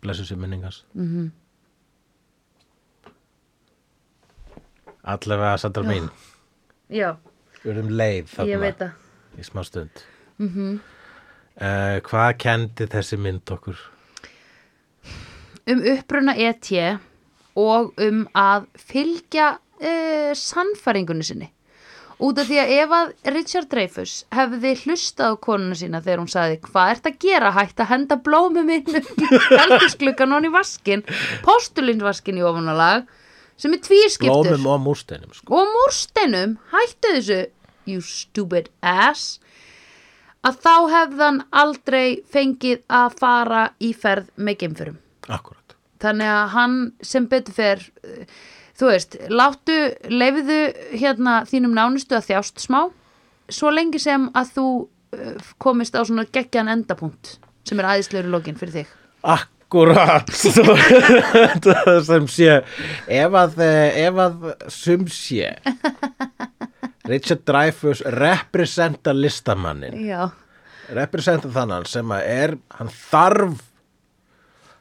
Blessu sér minningas mm. -hmm. allavega Sandra mín. Já, við erum leið þarna. Í smá stund. Mm -hmm. hvað kendi þessi mynd okkur? Um uppruna ET og um að fylgja uh, sannfæringunni sinni út af því að ef að Richard Dreyfus hefði hlustað á konuna sína þegar hún sagði hvað ert að gera? Hægt að henda blómum inn eldisklukkan honni vaskin postulinsvaskin í ofunalag sem er tvískiptur. Blómum og múrsteinum sko. og múrsteinum hættu þessu you stupid ass. Að þá hefðan aldrei fengið að fara í ferð með geimförum akkurat þannig að hann sem betur fer uh, þú veist, láttu leifiðu hérna þínum nánustu að þjást smá svo lengi sem að þú uh, komist á svona geggjan endapunkt sem er æðislegur í lokin fyrir þig. Akkurat. [LAUGHS] Það [LAUGHS] sem sé ef að, eh, ef að sum sé Richard Dreyfuss representa listamannin. Representa þannan sem að er hann þarf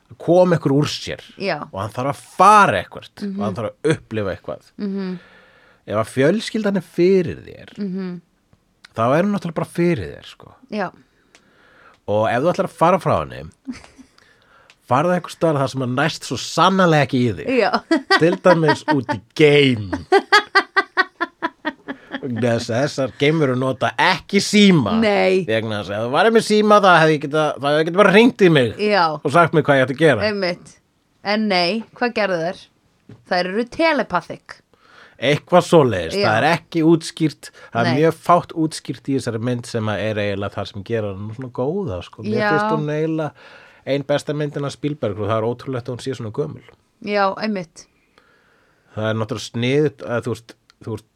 að koma ykkur úr sér Já. og hann þarf að fara eitthvað og hann þarf að upplifa eitthvað -hmm. ef að fjölskyldan er fyrir þér -hmm. þá er hann náttúrulega bara fyrir þér sko. og ef þú ætlar að fara frá henni farða einhver staðar það sem er næst svo sannlega ekki í þig til dæmis út í að [LAUGHS] þessar geimur nota ekki síma Nei. vegna þess að þú varir með síma það hefði það geta bara hringt í mig já, og sagt mér hvað ég ætti að gera einmitt en nei, hvað gerðu þær? þær eru telepathic eitthvað svoleiðis, Já. það er ekki útskýrt það er Nei. mjög fátt útskýrt í þessari mynd sem að er eiginlega það sem gera hann svona góða sko. mér Já. finnst hún eiginlega ein besta myndin af Spielberg og það er ótrúlegt að hún sé svona gömul já, einmitt það er náttúrulega sniðut að þú veist, þú veist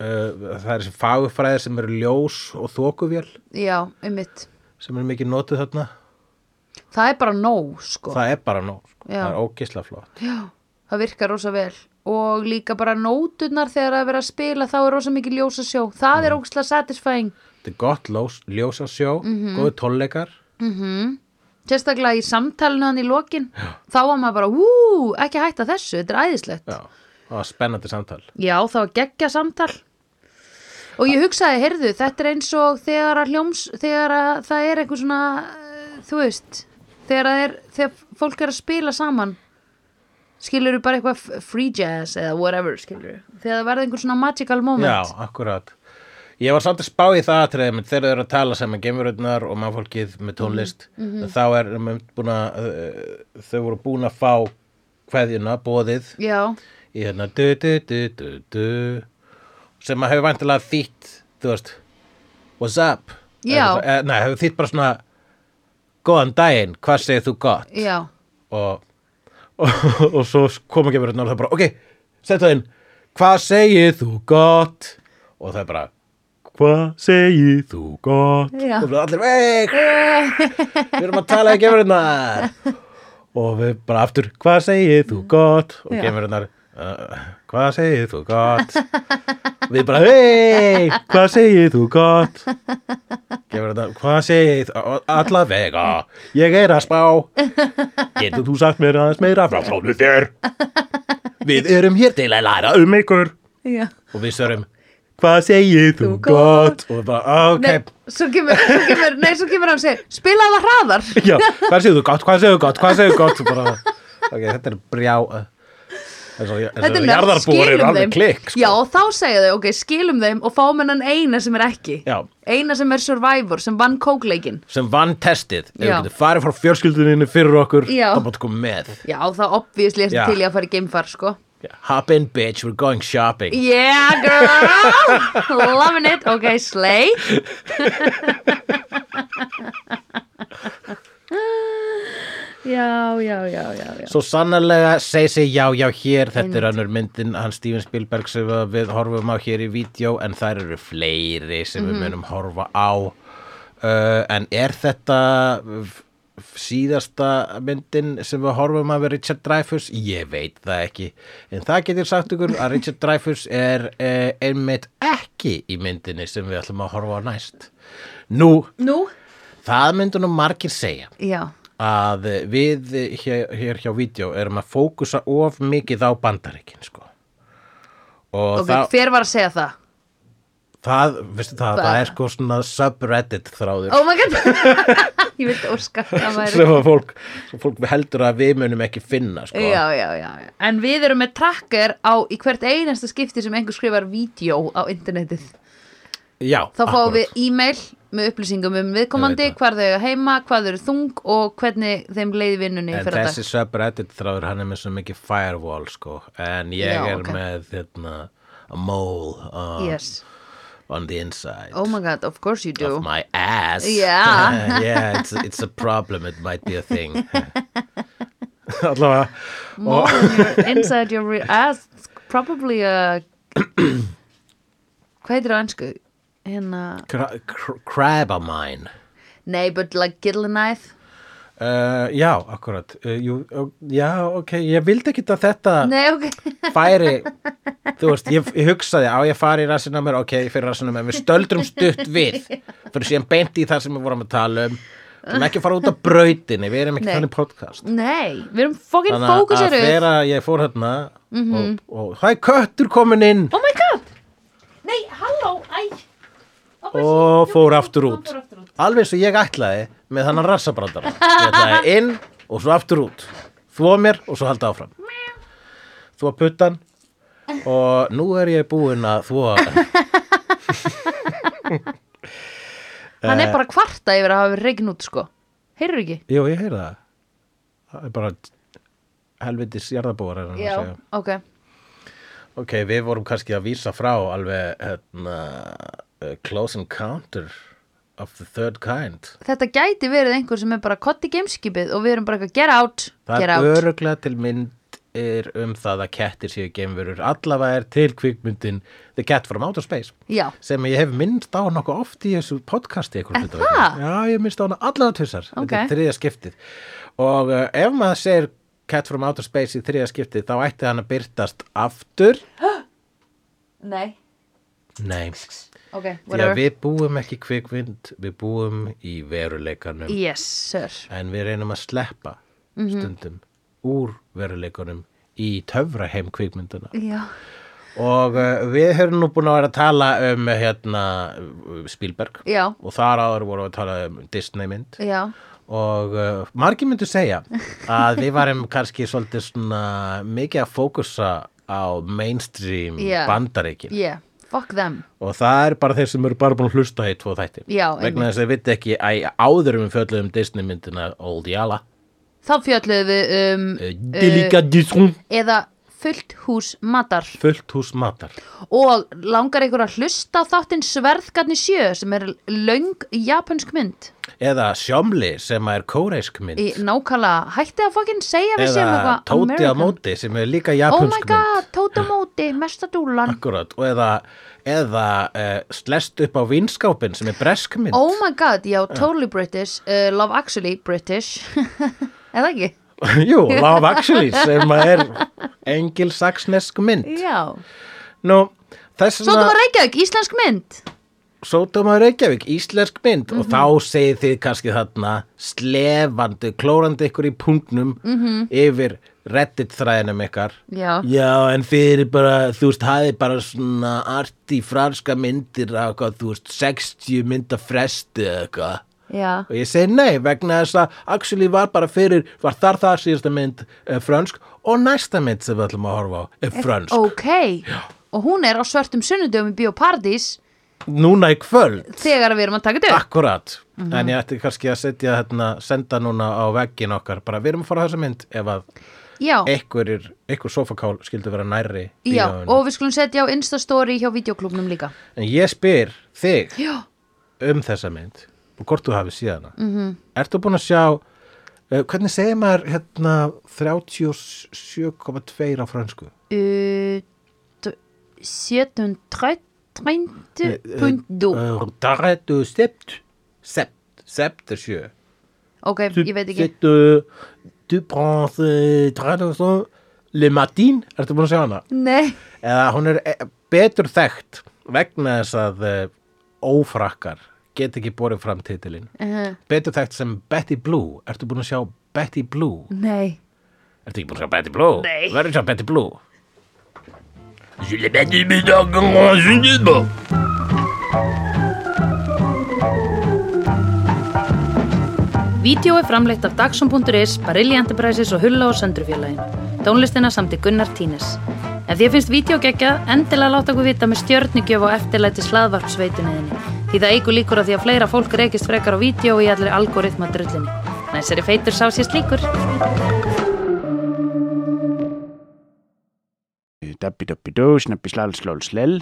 uh, það er þessi fagufræðir sem eru ljós og þókuvél já, einmitt. Sem eru mikið notuð þarna. Það er bara nóg, sko. Það er bara nóg, sko. Já. það er ógisla flott. Já, það virkar rosa vel. Og líka bara nóturnar þegar það er verið að spila þá er rosa mikið ljósa sjó það er ógslag satisfying. Þetta er gott ljós, ljósasjó mm Mhm. góðu tólleikar sérstaklega í samtalinu hann í lokin. Þá var maður bara, hú, ekki hætta þessu þetta er æðislegt. Já, það var spennandi samtal. Já, það var geggja samtal. Og ég hugsaði, heyrðu, þetta er eins og þegar að hljóms, þegar að það er eitthvað svona, eh, þú veist þegar að er, þegar fólk er að spila saman skilur bara eitthvað free jazz eða whatever, skilur þegar það verða einhver svona magical moment. Já, akkurat. Ég var samt að spá í það menn þegar þau eru að tala saman geimuröðnar og mannfólkið með tónlist Mhm, þá er um, búin að uh, þau voru búin að fá kveðjuna, bóðið já, í hérna du, du, du, du, du, sem að hefur vantilega þýtt þú veist what's up? Eh, nei, hefur þýtt bara svona góðan daginn, hvað segir þú gott? Og, og, og svo koma ekki verið og það er bara, ok, setja inn. Hvað segir þú gott? Og það er bara hvað segir þú gott? Já. og allir [LAUGHS] við erum að tala ekki verið og við bara aftur hvað segir þú gott? Og gemurinnar uh, hvað segir þú gott? Við bara hei hvað segir þú gott? Gemurinnar hvað segir þú allavega ég er að spá. Getur þú sagt mér aðeins meira frá frónu þér? Við erum hér til að læra um ykkur. Já. Og við sörum hvað segir þú Þú gott? og við bara ok. Nei, svo kemur, svo kemur, nei, svo kemur hann segir spila það hraðar. Já, hvað segir þú gott, hvað segir þú gott, hvað segir þú gott? Bara, ok, þetta er brjá að Þetta er eru skilum þeim. klikk sko. Já, og þá segja þau, ok, skilum þeim og fáum hennan eina sem er ekki. Já. Eina sem er survivor, sem vann kókleikin sem vann testið, ef við getum farið frá fjölskylduninu fyrir okkur, Já. þá bátt koma með. Já, það obvíðslega Já. til ég að fara í geimfar, sko. Hop in bitch, we're going shopping. Yeah, girl! [LAUGHS] Loving it, ok, slay [LAUGHS] Já, já, já, já, já. Svo sannarlega segi sig já, já hér Þetta er önnur myndin, hann Steven Spielberg sem við horfum á hér í vídeo en þær eru fleiri sem Mhm. við munum horfa á. Uh, en er þetta síðasta myndin sem við horfum á við Richard Dreyfuss? Ég veit það ekki. En það getur sagt ykkur að Richard Dreyfuss er uh, einmitt ekki í myndinni sem við ætlum að horfa á næst. Nú, Nú? það myndu nú margir segja. Já, að við hér, hér hjá vídeo erum að fókusa of mikið á bandaríkin sko. og ok, það, hver var að segja það? það, veistu það, það er sko svona subreddit þráður Oh my god [LAUGHS] Ég vildi væri sem fólk, fólk heldur að við munum ekki finna sko. Já, já, já. En við erum með tracker á í hvert einasta skipti sem einhver skrifar vídeo á internetið. já Þá fáum akkúrat. við e-mail með upplýsingum um viðkomandi, hvar þau eiga heima, hvað þau eru þung og hvernig þeim leiði vinnunni En fyrir þessi dag. subreddit þráður hann er með svo mikið firewall sko En ég Já, er ok. með hérna, a mole uh, Yes. on the inside Oh my god, of course you do. of my ass [LAUGHS] Yeah. [LAUGHS] Yeah, it's, it's a problem, it might be a thing [LAUGHS] Allavega than your, inside your ass, it's probably a... [COUGHS] Hvað heitir það á ennsku? Hérna... Cra cr crab of mine. Nei, but like Gillenæð. uh, Já, akkurat. Uh, jú, uh, Já, ok, ég vildi ekki að þetta Nei, ok. [LAUGHS] færi Þú veist, ég, ég hugsaði á ég fari í rassinu á mér, ok, ég fyrir rassinu á mér. Við stöldrum stutt við Fyrir síðan beint í það sem við vorum að tala um. Við erum ekki að fara út af brautinni, við erum ekki Nei. þannig podcast. Nei, við erum fokkin Þannig að þegar ég fór hérna og, og hæ, köttur komin inn. Oh my god. Nei, halló, æ og fór aftur út. alveg eins og ég ætlaði með þannig rassabrandara. Ég ætlaði inn og svo aftur út. Þvó mér og svo halda áfram. Þvó puttan og nú er ég búinn að þvó [LAUGHS] Hann Eh. er bara að kvarta yfir að hafa reikin út sko. Heyrðu ekki? jú, ég heyri það. Það er bara helvitis jarðabúar er hann að segja. ok. Ok, við vorum kannski að vísa frá alveg hérna, uh, close encounter of the third kind. Þetta gæti verið einhver sem er bara kotti gameskipið og við erum bara eitthvað get out, Það get er out. öruglega til myndir um það að kettir séu geimverur. Allavega er til kvikmyndin The Cat from Outer Space Já, sem ég hef minnst á nokkuð oft í þessu podcasti Er það? Já, ég minnst á hana allavega tussar Ok. Þetta er þriðja skiptið. Og uh, ef maður segir Cat from Outer Space í þriðja skiptið þá ætti hann að byrtast aftur. [GASPS] Nei, Nei, ok, því að við búum ekki kvikmynd við búum í veruleikanum. Yes, sir. En við reynum að sleppa Mhm. stundum úr veruleikunum í töfraheim kvikmynduna Já, og uh, við höfum nú búin að vera að tala um hérna Spielberg. Já, og þar áður voru að tala um Disney mynd já. Og uh, margir myndu segja að við varum [LAUGHS] kannski svolítið svona mikið að fókusa á mainstream Yeah, fuck them og það er bara þeir sem eru bara búin að hlusta í tvo þætti. Já, vegna þess að við viti ekki að áður um við fjöldum Disney myndina Old Yala Þá fjöldluðum við um uh, Delicadisson. eða fullt hús matar. Fullt hús matar. Og langar ykkur að hlusta á þáttinn Sverðgarni sjö sem er löng japansk mynd. Eða Sjómli sem er kóreisk mynd. Í nákvæmlega, hætti að fokkin segja við séum eða eitthvað Tóti á móti sem er líka Oh japansk my mynd. God, Tóti á móti, mesta dúlan Akkurat, og eða, eða uh, slest upp á vinskápin sem er bresk mynd. Oh my god, já, totally British uh, Love Actually British. [LAUGHS] Eða ekki? [LAUGHS] Jú, Love Actually sem er engilsaksnesk mynd Já, Nú, þess svo þú var Reykjavík, íslensk mynd Sótum að Reykjavík, íslensk mynd Mhm. og þá segið þið kannski þarna slefandi, klórandi ykkur í punktnum Mhm. yfir reddit þræðinum ykkar Já. Já, en fyrir bara, þú veist, hafið bara svona arti franska myndir á eitthvað, þú veist, 60 mynda fresti eða eitthvað Já, og ég segi nei vegna þess að actually var bara fyrir, var þar þar síðasta mynd uh, frönsk og næsta mynd sem við ætlum að horfa á er frönsk. ok. Og hún er á svörtum sunnudöfum í Bíóparadís núna í kvöld. Þegar við erum að taka þetta upp. Akkurat, Mhm. en ég ætti kannski að setja hérna, senda núna á veggin okkar. Bara við erum að fara á þessa mynd ef að Já, einhver, einhver sofakál skildi vera nærri já, bíóinu. og við skulum setja á Instastory hjá videoklubnum líka. En ég spyr þig Já, um þessa mynd og hvort þú hafi síðana mm. -hmm. Ertu búin að sjá uh, hvernig segir maður hérna 37,2 á fransku? uh, 730.2 Uh, Darretu sept Sept, sept er sjö Ok, ég veit ekki Du uh, traduction Le Matin, ertu búin að sjá hana? Nei, Eða hún er eh, betur þekkt vegna þess að ófrakkar get ekki borið fram titilin uh, betur þekkt sem Betty Blue Ertu búin að sjá Betty Blue? Nei Ertu ekki búin að sjá Betty Blue? Nei. Verður að sjá Betty Blue? Je l'ai pas dit, mais dans comment je dis pas. Vídeó er framleitt af Dagsum.is, Barilli Enterprises og Hulla og Söndrufjörlægin. Tónlistina samt í Gunnar Tínes. Ef því finnst vídeo geggjað, endilega láta okkur vita með stjörnigjöf og eftirlæti slaðvarpsveitunniðinni. Því það eigur líkur á því að fleira fólk reykist frekar á vídeo í allir algoritma drullinni. Næsari feitur sá sér slíkur. Dabbi dabbi dó, snabbi slal slól slell